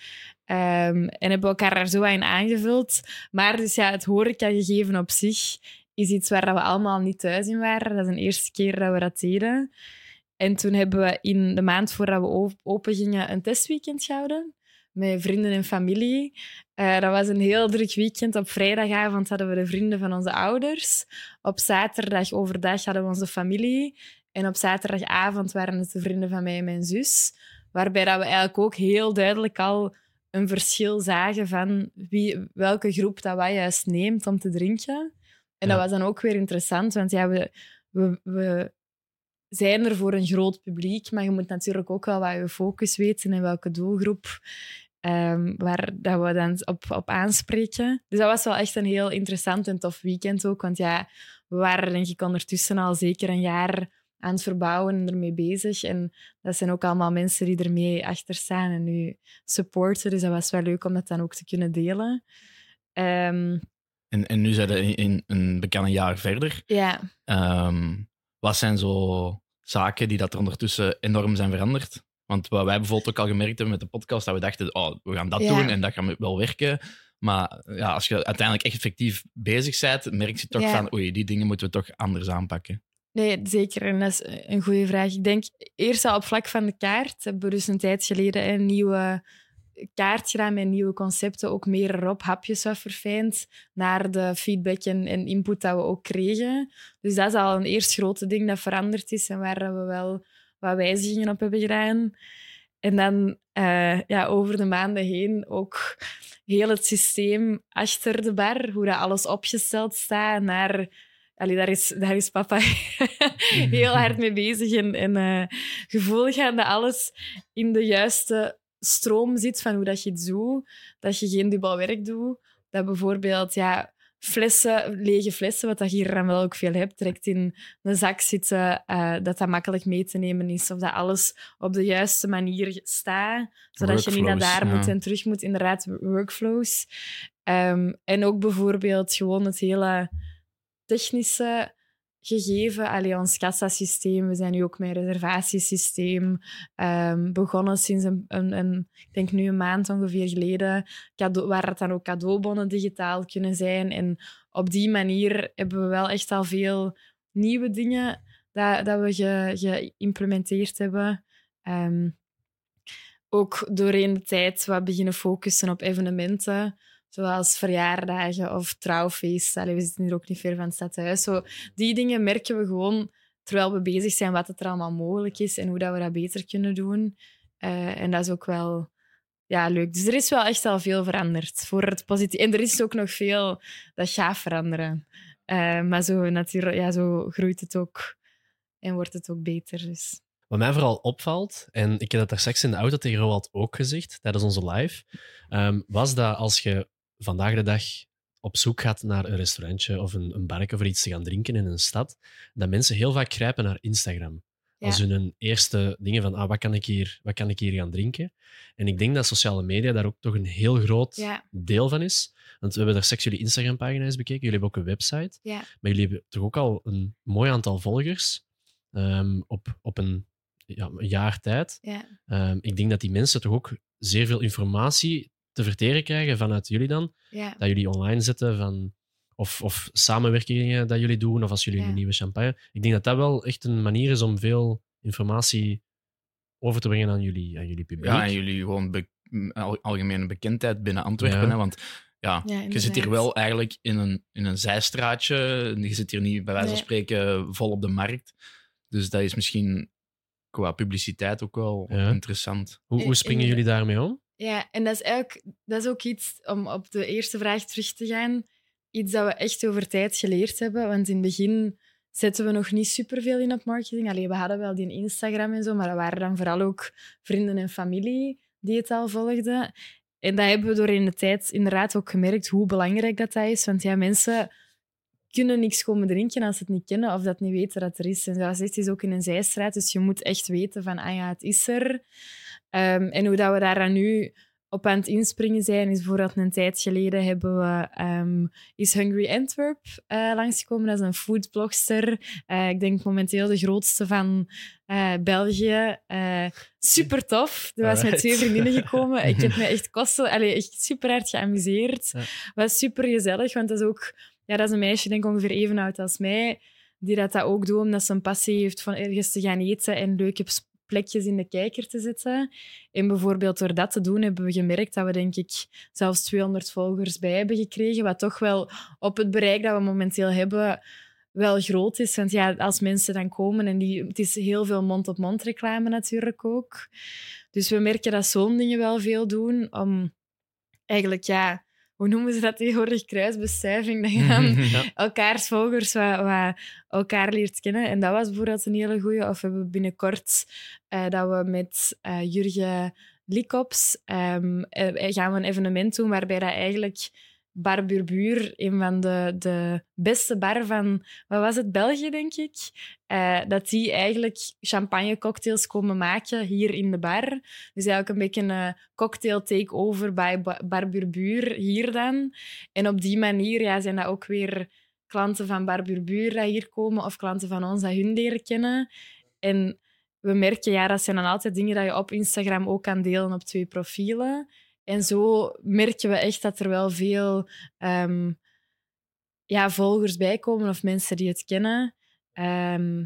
S2: Ehm, en hebben elkaar daar zo in aangevuld. Maar dus ja, het horeca-gegeven op zich is iets waar we allemaal niet thuis in waren. Dat is de eerste keer dat we dat deden. En toen hebben we in de maand voordat we open gingen een testweekend gehouden met vrienden en familie. Uh, dat was een heel druk weekend. Op vrijdagavond hadden we de vrienden van onze ouders. Op zaterdag overdag hadden we onze familie. En op zaterdagavond waren het de vrienden van mij en mijn zus. Waarbij dat we eigenlijk ook heel duidelijk al een verschil zagen van wie, welke groep dat wij juist neemt om te drinken. En
S1: Ja.
S2: dat was dan ook weer interessant, want ja, we, we, we zijn er voor een groot publiek, maar je moet natuurlijk ook wel wat je focus weten en welke doelgroep ehm, waar dat we dan op, op aanspreken. Dus dat was wel echt een heel interessant en tof weekend ook, want ja, we waren denk ik ondertussen al zeker een jaar aan het verbouwen en ermee bezig. En dat zijn ook allemaal mensen die ermee achter staan en nu supporten. Dus dat was wel leuk om dat dan ook te kunnen delen. Ehm,
S3: En, en nu zijn we in, in een bekend jaar verder.
S2: ja,
S3: Ehm, wat zijn zo zaken die dat er ondertussen enorm zijn veranderd? Want wat wij bijvoorbeeld ook al gemerkt hebben met de podcast, dat we dachten, oh, we gaan dat
S2: Ja.
S3: doen en dat gaat wel werken. Maar ja, als je uiteindelijk echt effectief bezig bent, merk je toch
S2: Ja.
S3: van, oei, die dingen moeten we toch anders aanpakken.
S2: Nee, zeker. En dat is een goede vraag. Ik denk eerst al op vlak van de kaart. Hebben we dus een tijd geleden een nieuwe kaart gedaan met nieuwe concepten. Ook meer erop, hapjes wat verfijnd. Naar de feedback en, en input dat we ook kregen. Dus dat is al een eerst grote ding dat veranderd is en waar we wel wat wijzigingen op hebben gedaan. En dan eh, ja, over de maanden heen ook heel het systeem achter de bar, hoe dat alles opgesteld staat, naar... Allee, daar, is, daar is papa heel hard mee bezig en, en eh, gevoelig aan dat alles in de juiste stroom zit van hoe dat je het doet. Dat je geen dubbel werk doet. Dat bijvoorbeeld ja, flessen, lege flessen, wat dat je hier dan wel ook veel hebt, direct in een zak zitten, eh, dat dat makkelijk mee te nemen is. Of dat alles op de juiste manier staat, zodat je niet naar daar
S3: ja.
S2: moet en terug moet. Inderdaad, workflows. Ehm, en ook bijvoorbeeld gewoon het hele technische gegeven. Allee, ons kassasysteem, we zijn nu ook met reservatiesysteem ehm, begonnen sinds een, een, ik denk nu een maand ongeveer geleden, waar het dan ook cadeaubonnen digitaal kunnen zijn. En op die manier hebben we wel echt al veel nieuwe dingen dat, dat we ge- geïmplementeerd hebben. Ehm, ook doorheen de tijd wat beginnen focussen op evenementen, zoals verjaardagen of trouwfeesten. We zitten hier ook niet ver van het stadhuis. Zo, die dingen merken we gewoon terwijl we bezig zijn wat het er allemaal mogelijk is en hoe dat we dat beter kunnen doen. Eh, en dat is ook wel ja, leuk. Dus er is wel echt al veel veranderd voor het positief. En er is ook nog veel dat gaat veranderen. Eh, maar zo, natuurlijk, ja, zo groeit het ook en wordt het ook beter. Dus.
S1: Wat mij vooral opvalt, en ik heb dat daar straks in de auto tegen Roald ook gezegd, tijdens onze live, ehm, was dat als je vandaag de dag op zoek gaat naar een restaurantje of een, een barke voor iets te gaan drinken in een stad, dat mensen heel vaak grijpen naar Instagram.
S2: Ja.
S1: als hun eerste dingen van ah, wat, kan ik hier, wat kan ik hier gaan drinken. En ik denk dat sociale media daar ook toch een heel groot
S2: Ja,
S1: deel van is. Want we hebben daar straks jullie Instagram-pagina eens bekeken. Jullie hebben ook een website.
S2: ja,
S1: Maar jullie hebben toch ook al een mooi aantal volgers ehm, op, op een, ja, een jaar tijd. Ehm, ik denk dat die mensen toch ook zeer veel informatie te verteren krijgen vanuit jullie dan.
S2: ja.
S1: Dat jullie online zetten van... Of, of samenwerkingen dat jullie doen, of als jullie
S2: Ja.
S1: een nieuwe champagne. Ik denk dat dat wel echt een manier is om veel informatie over te brengen aan jullie, aan jullie publiek.
S3: Ja, en jullie gewoon be- al- algemene bekendheid binnen Antwerpen.
S1: Ja.
S3: Hè, want ja,
S2: Ja,
S3: je zit hier wel eigenlijk in een, in een zijstraatje. Je zit hier niet, bij wijze van
S2: Nee.
S3: spreken, vol op de markt. Dus dat is misschien qua publiciteit ook wel
S1: Ja.
S3: interessant.
S1: Hoe, hoe
S2: in-
S1: springen
S2: in-
S1: jullie daarmee om?
S2: Ja, en dat is eigenlijk dat is ook iets, om op de eerste vraag terug te gaan, iets dat we echt over tijd geleerd hebben. Want in het begin zetten we nog niet superveel in op marketing. Allee, we hadden wel die Instagram en zo, maar dat waren dan vooral ook vrienden en familie die het al volgden. En dat hebben we door in de tijd inderdaad ook gemerkt hoe belangrijk dat, dat is. Want ja, mensen kunnen niks komen drinken als ze het niet kennen of dat niet weten dat er is. En zoals het is ook in een zijstraat, dus je moet echt weten van, ah ja, het is er. Ehm, en hoe dat we daar nu op aan het inspringen zijn, is bijvoorbeeld een tijd geleden hebben we ehm, is Hungry Antwerp eh, langsgekomen. Dat is een foodblogster. Eh, ik denk momenteel de grootste van eh, België. Super tof. Er was met twee vriendinnen gekomen. Ik heb me echt kosten, echt super hard geamuseerd.
S1: Ja.
S2: Was super gezellig, want dat is ook ja, dat is een meisje, denk ik ongeveer even oud als mij, die dat, dat ook doet omdat ze een passie heeft van ergens te gaan eten en leuke plekjes in de kijker te zetten. En bijvoorbeeld door dat te doen hebben we gemerkt dat we denk ik zelfs 200 volgers bij hebben gekregen, wat toch wel op het bereik dat we momenteel hebben wel groot is. Want ja, als mensen dan komen en die, het is heel veel mond-op-mond reclame natuurlijk ook. Dus we merken dat zo'n dingen wel veel doen om eigenlijk, ja, hoe noemen ze dat tegenwoordig? Kruisbestuiving. Dat je dan
S1: Ja.
S2: elkaars volgers wat, wat elkaar leert kennen. En dat was bijvoorbeeld een hele goeie. Of we hebben binnenkort eh, dat we met eh, Jurgen Likops ehm, eh, gaan we een evenement doen waarbij dat eigenlijk Bar Burbuur, een van de, de beste bar van, wat was het, België, denk ik, eh, dat die eigenlijk champagnecocktails komen maken hier in de bar. Dus eigenlijk een beetje een cocktail takeover bij Ba- Bar Burbuur hier dan. En op die manier zijn dat ook weer klanten van Bar Burbuur dat hier komen of klanten van ons dat hun leren kennen. En we merken, ja, dat zijn dan altijd dingen dat je op Instagram ook kan delen op twee profielen. En zo merken we echt dat er wel veel ehm, ja, volgers bij komen of mensen die het kennen. Ehm,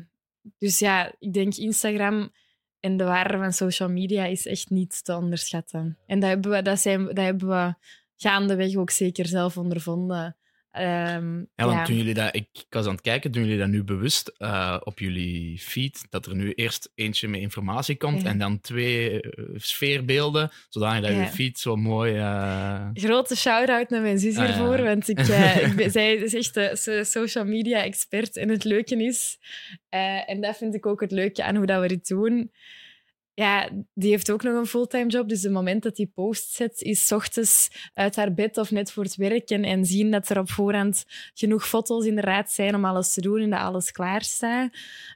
S2: dus ja, ik denk Instagram en de waarde van social media is echt niet te onderschatten. En dat hebben we, dat zijn, dat hebben we gaandeweg ook zeker zelf ondervonden. Ehm,
S3: Ja, want doen jullie dat, ik, ik was aan het kijken, doen jullie dat nu bewust eh, op jullie feed? Dat er nu eerst eentje met informatie komt
S2: Ja.
S3: en dan twee eh, sfeerbeelden, zodat je
S2: Ja.
S3: feed zo mooi... eh,
S2: Grote shout-out naar mijn zus
S3: Ah,
S2: hiervoor, want ik, ik ben, zij is echt de so- social media expert. En het leuke is, en dat vind ik ook het leuke aan hoe dat we dit doen, ja, die heeft ook nog een fulltime job. Dus het moment dat die post zet, is ochtends uit haar bed of net voor het werk. En, en zien dat er op voorhand genoeg foto's inderdaad zijn om alles te doen en dat alles klaar staat.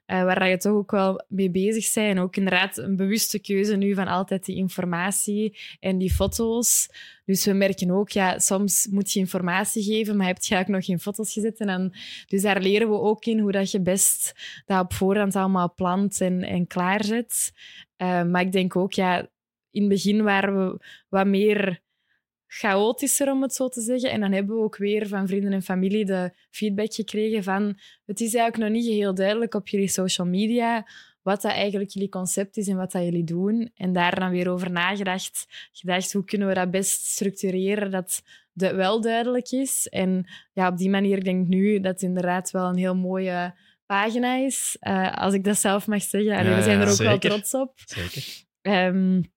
S2: Eh, waar je toch ook wel mee bezig bent. En ook inderdaad een bewuste keuze nu van altijd die informatie en die foto's. Dus we merken ook, ja, soms moet je informatie geven, maar heb je eigenlijk nog geen foto's gezet. En dus daar leren we ook in hoe dat je best dat op voorhand allemaal plant en, en klaarzet. Uh, maar ik denk ook, ja, in het begin waren we wat meer chaotischer, om het zo te zeggen. En dan hebben we ook weer van vrienden en familie de feedback gekregen van het is eigenlijk nog niet heel duidelijk op jullie social media wat dat eigenlijk jullie concept is en wat dat jullie doen. En daar dan weer over nagedacht. Gedacht, hoe kunnen we dat best structureren dat het wel duidelijk is. En ja, op die manier denk ik nu dat het inderdaad wel een heel mooie pagina is. Uh, als ik dat zelf mag zeggen. Allee,
S3: Ja,
S2: we zijn er ook
S1: zeker.
S2: wel trots op.
S1: Zeker.
S2: Um,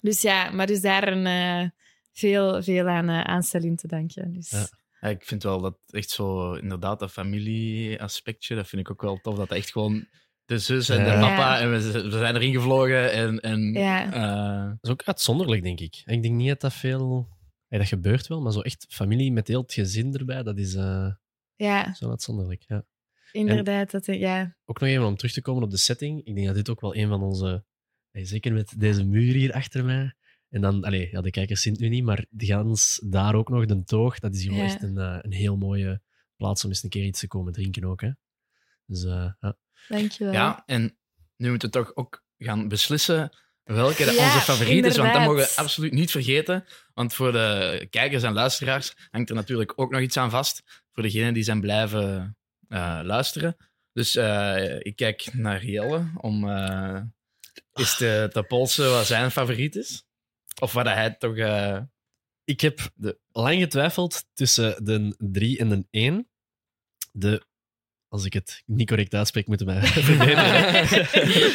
S2: dus ja, maar dus daar een, uh, veel, veel aan uh, aanstelling te danken. Dus.
S1: Ja.
S3: Ja, ik vind wel dat echt zo, inderdaad, dat familieaspectje, dat vind ik ook wel tof. Dat echt gewoon de zus en de
S1: Ja.
S3: papa, en we, we zijn erin gevlogen. En, en,
S2: Ja.
S3: eh,
S1: Dat is ook uitzonderlijk, denk ik. Ik denk niet dat dat veel... Dat gebeurt wel, maar zo echt familie met heel het gezin erbij, dat is uh,
S2: ja.
S1: zo uitzonderlijk. Ja.
S2: Inderdaad, dat, ja.
S1: Ook nog even om terug te komen op de setting. Ik denk dat dit ook wel een van onze... eh, Zeker met deze muur hier achter mij. En dan, allee, ja, de kijkers zien het nu niet, maar de gans daar ook nog, de toog, dat is hier wel
S2: Ja.
S1: echt een, eh, een heel mooie plaats om eens een keer iets te komen drinken ook. Hè. Dus eh, ja.
S2: Dankjewel.
S3: Ja, en nu moeten we toch ook gaan beslissen welke
S2: Ja,
S3: onze favoriet is. Want dat mogen we absoluut niet vergeten. Want voor de kijkers en luisteraars hangt er natuurlijk ook nog iets aan vast. Voor degenen die zijn blijven eh, luisteren. Dus eh, ik kijk naar Jelle om eh eens te, te polsen wat zijn favoriet is. Of wat hij toch... eh,
S1: Ik heb de, lang getwijfeld tussen de 3 en de 1. De, als ik het niet correct uitspreek, moeten verbeteren.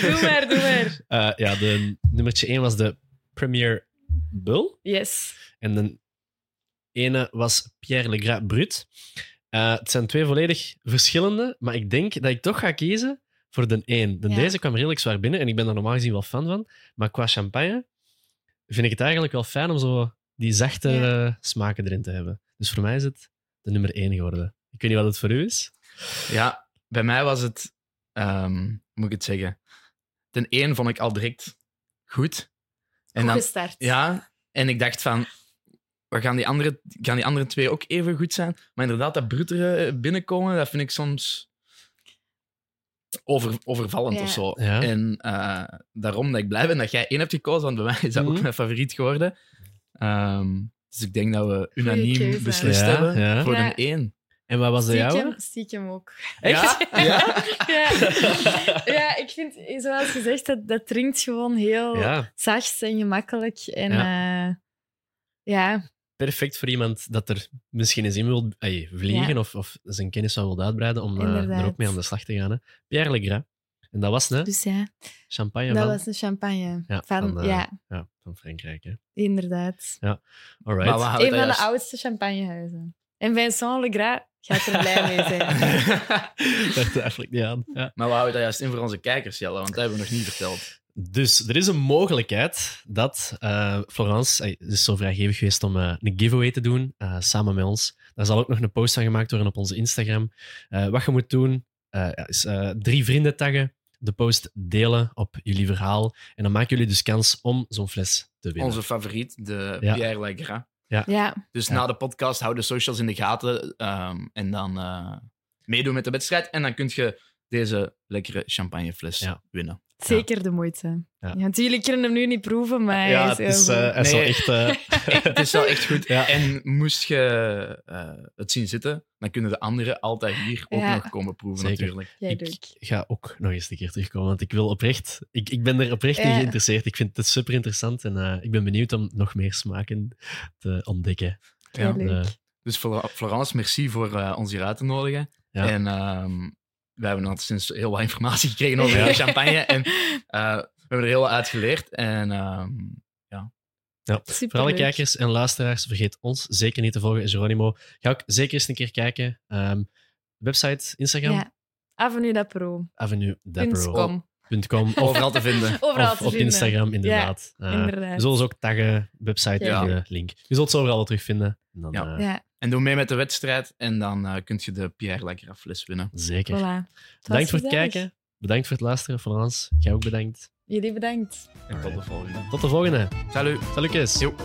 S2: doe maar, doe maar.
S1: Eh, ja, de nummertje 1 was de Premier Bull.
S2: Yes.
S1: En de ene was Pierre Legras Brut. Eh, het zijn twee volledig verschillende, maar ik denk dat ik toch ga kiezen voor de 1. De
S2: Ja.
S1: deze kwam redelijk zwaar binnen en ik ben er normaal gezien wel fan van. Maar qua champagne vind ik het eigenlijk wel fijn om zo die zachte
S2: Ja.
S1: eh, smaken erin te hebben. Dus voor mij is het de nummer 1 geworden. Ik weet niet wat het voor u is.
S3: Ja, bij mij was het, ehm, moet ik het zeggen? Ten één vond ik al direct goed. En
S2: Goed
S3: dan,
S2: gestart.
S3: ja, en ik dacht van, gaan die, andere, gaan die andere twee ook even goed zijn? Maar inderdaad, dat brutere binnenkomen, dat vind ik soms over, overvallend
S2: Ja.
S3: of zo.
S1: Ja.
S3: En eh, daarom dat ik blij ben dat jij één hebt gekozen, want bij mij is dat ook
S1: Mhm.
S3: mijn favoriet geworden. Ehm, dus ik denk dat we unaniem beslist
S1: Ja,
S3: hebben
S1: ja.
S3: voor
S2: Ja.
S3: een één.
S1: En wat was de
S2: Stiekem,
S1: jouwe?
S2: stiekem ook.
S3: Echt? Ja?
S2: Ja. ja, ik vind, zoals gezegd, dat, dat drinkt gewoon heel
S1: Ja,
S2: zacht en gemakkelijk. En ja, ja
S1: perfect voor iemand dat er misschien eens in wil ey, vliegen
S2: Ja.
S1: of, of zijn kennis zou wil uitbreiden om eh, er ook mee aan de slag te gaan. Hè. Pierre Legras. En dat was een
S2: dus ja,
S1: champagne
S2: dat
S1: van,
S2: was een champagne.
S1: Ja,
S2: van,
S1: van, eh,
S2: ja,
S1: ja, van Frankrijk. Hè.
S2: inderdaad.
S1: Alright.
S3: Maar wat houdt
S2: Een van de oudste champagnehuizen. En Vincent Legras gaat er blij mee zijn.
S1: Daar twijfel ik niet aan. Ja.
S3: Maar we houden dat juist in voor onze kijkers, Jelle? Want dat hebben we nog niet verteld.
S1: Dus er is een mogelijkheid dat uh, Florence, het is zo vrijgevig geweest om uh, een giveaway te doen, uh, samen met ons. Daar zal ook nog een post van gemaakt worden op onze Instagram. Uh, wat je moet doen, is uh, drie vrienden taggen, de post delen op jullie verhaal. En dan maken jullie dus kans om zo'n fles te winnen.
S3: Onze favoriet, de
S1: Ja.
S3: Pierre Legras.
S1: Ja.
S2: Ja,
S3: Dus
S1: Ja.
S3: na de podcast hou de socials in de gaten ehm, en dan eh, meedoen met de wedstrijd. En dan kun je deze lekkere champagnefles
S1: Ja.
S3: winnen.
S2: Zeker de moeite.
S1: Ja.
S2: Ja. jullie kunnen hem nu niet proeven, maar
S1: ja,
S2: hij
S1: het
S2: is
S1: is, uh, is
S3: Nee.
S1: echt... uh,
S3: Het is wel echt goed.
S1: Ja.
S3: En moest je eh, het zien zitten, dan kunnen de anderen altijd hier ook
S2: Ja.
S3: nog komen proeven,
S1: Zeker.
S3: natuurlijk.
S2: Jij
S1: ik ga ook nog eens een keer terugkomen, want ik wil oprecht... Ik, ik ben er oprecht in geïnteresseerd. Ik vind het super interessant en uh, ik ben benieuwd om nog meer smaken te ontdekken.
S3: Ja.
S2: leuk.
S1: Eh,
S3: Dus Flor- Florence, merci voor eh, ons hier uit te nodigen.
S1: Ja.
S3: En ehm we hebben al sinds heel wat informatie gekregen over
S2: Ja.
S3: de champagne. En eh, we hebben er heel wat uit geleerd. En ehm,
S2: Superleuk.
S1: Voor alle kijkers en luisteraars, vergeet ons zeker niet te volgen. Geronimo, ga ook zeker eens een keer kijken. Ehm, website, Instagram,
S2: Ja. Avenue d'Apro.
S1: Avenue
S2: .com.
S1: of,
S3: overal te vinden.
S2: Overal
S1: of
S2: te
S1: op
S2: vinden.
S1: Instagram, inderdaad. Eh,
S2: inderdaad.
S1: we zullen ze ook taggen, website
S3: Ja.
S1: en de link. Je zult ze overal wel terugvinden. En dan,
S3: Ja.
S1: eh,
S2: Ja,
S3: En doe mee met de wedstrijd. En dan eh kun je de Pierre Legras fles winnen.
S1: Zeker.
S2: voilà.
S1: Bedankt voor het
S2: gezellig.
S1: kijken. Bedankt voor het luisteren, Frans. Jij ook bedankt.
S2: Jullie bedankt.
S3: En tot de volgende.
S1: Tot de volgende.
S3: Salut.
S1: Salutjes.
S3: Jo.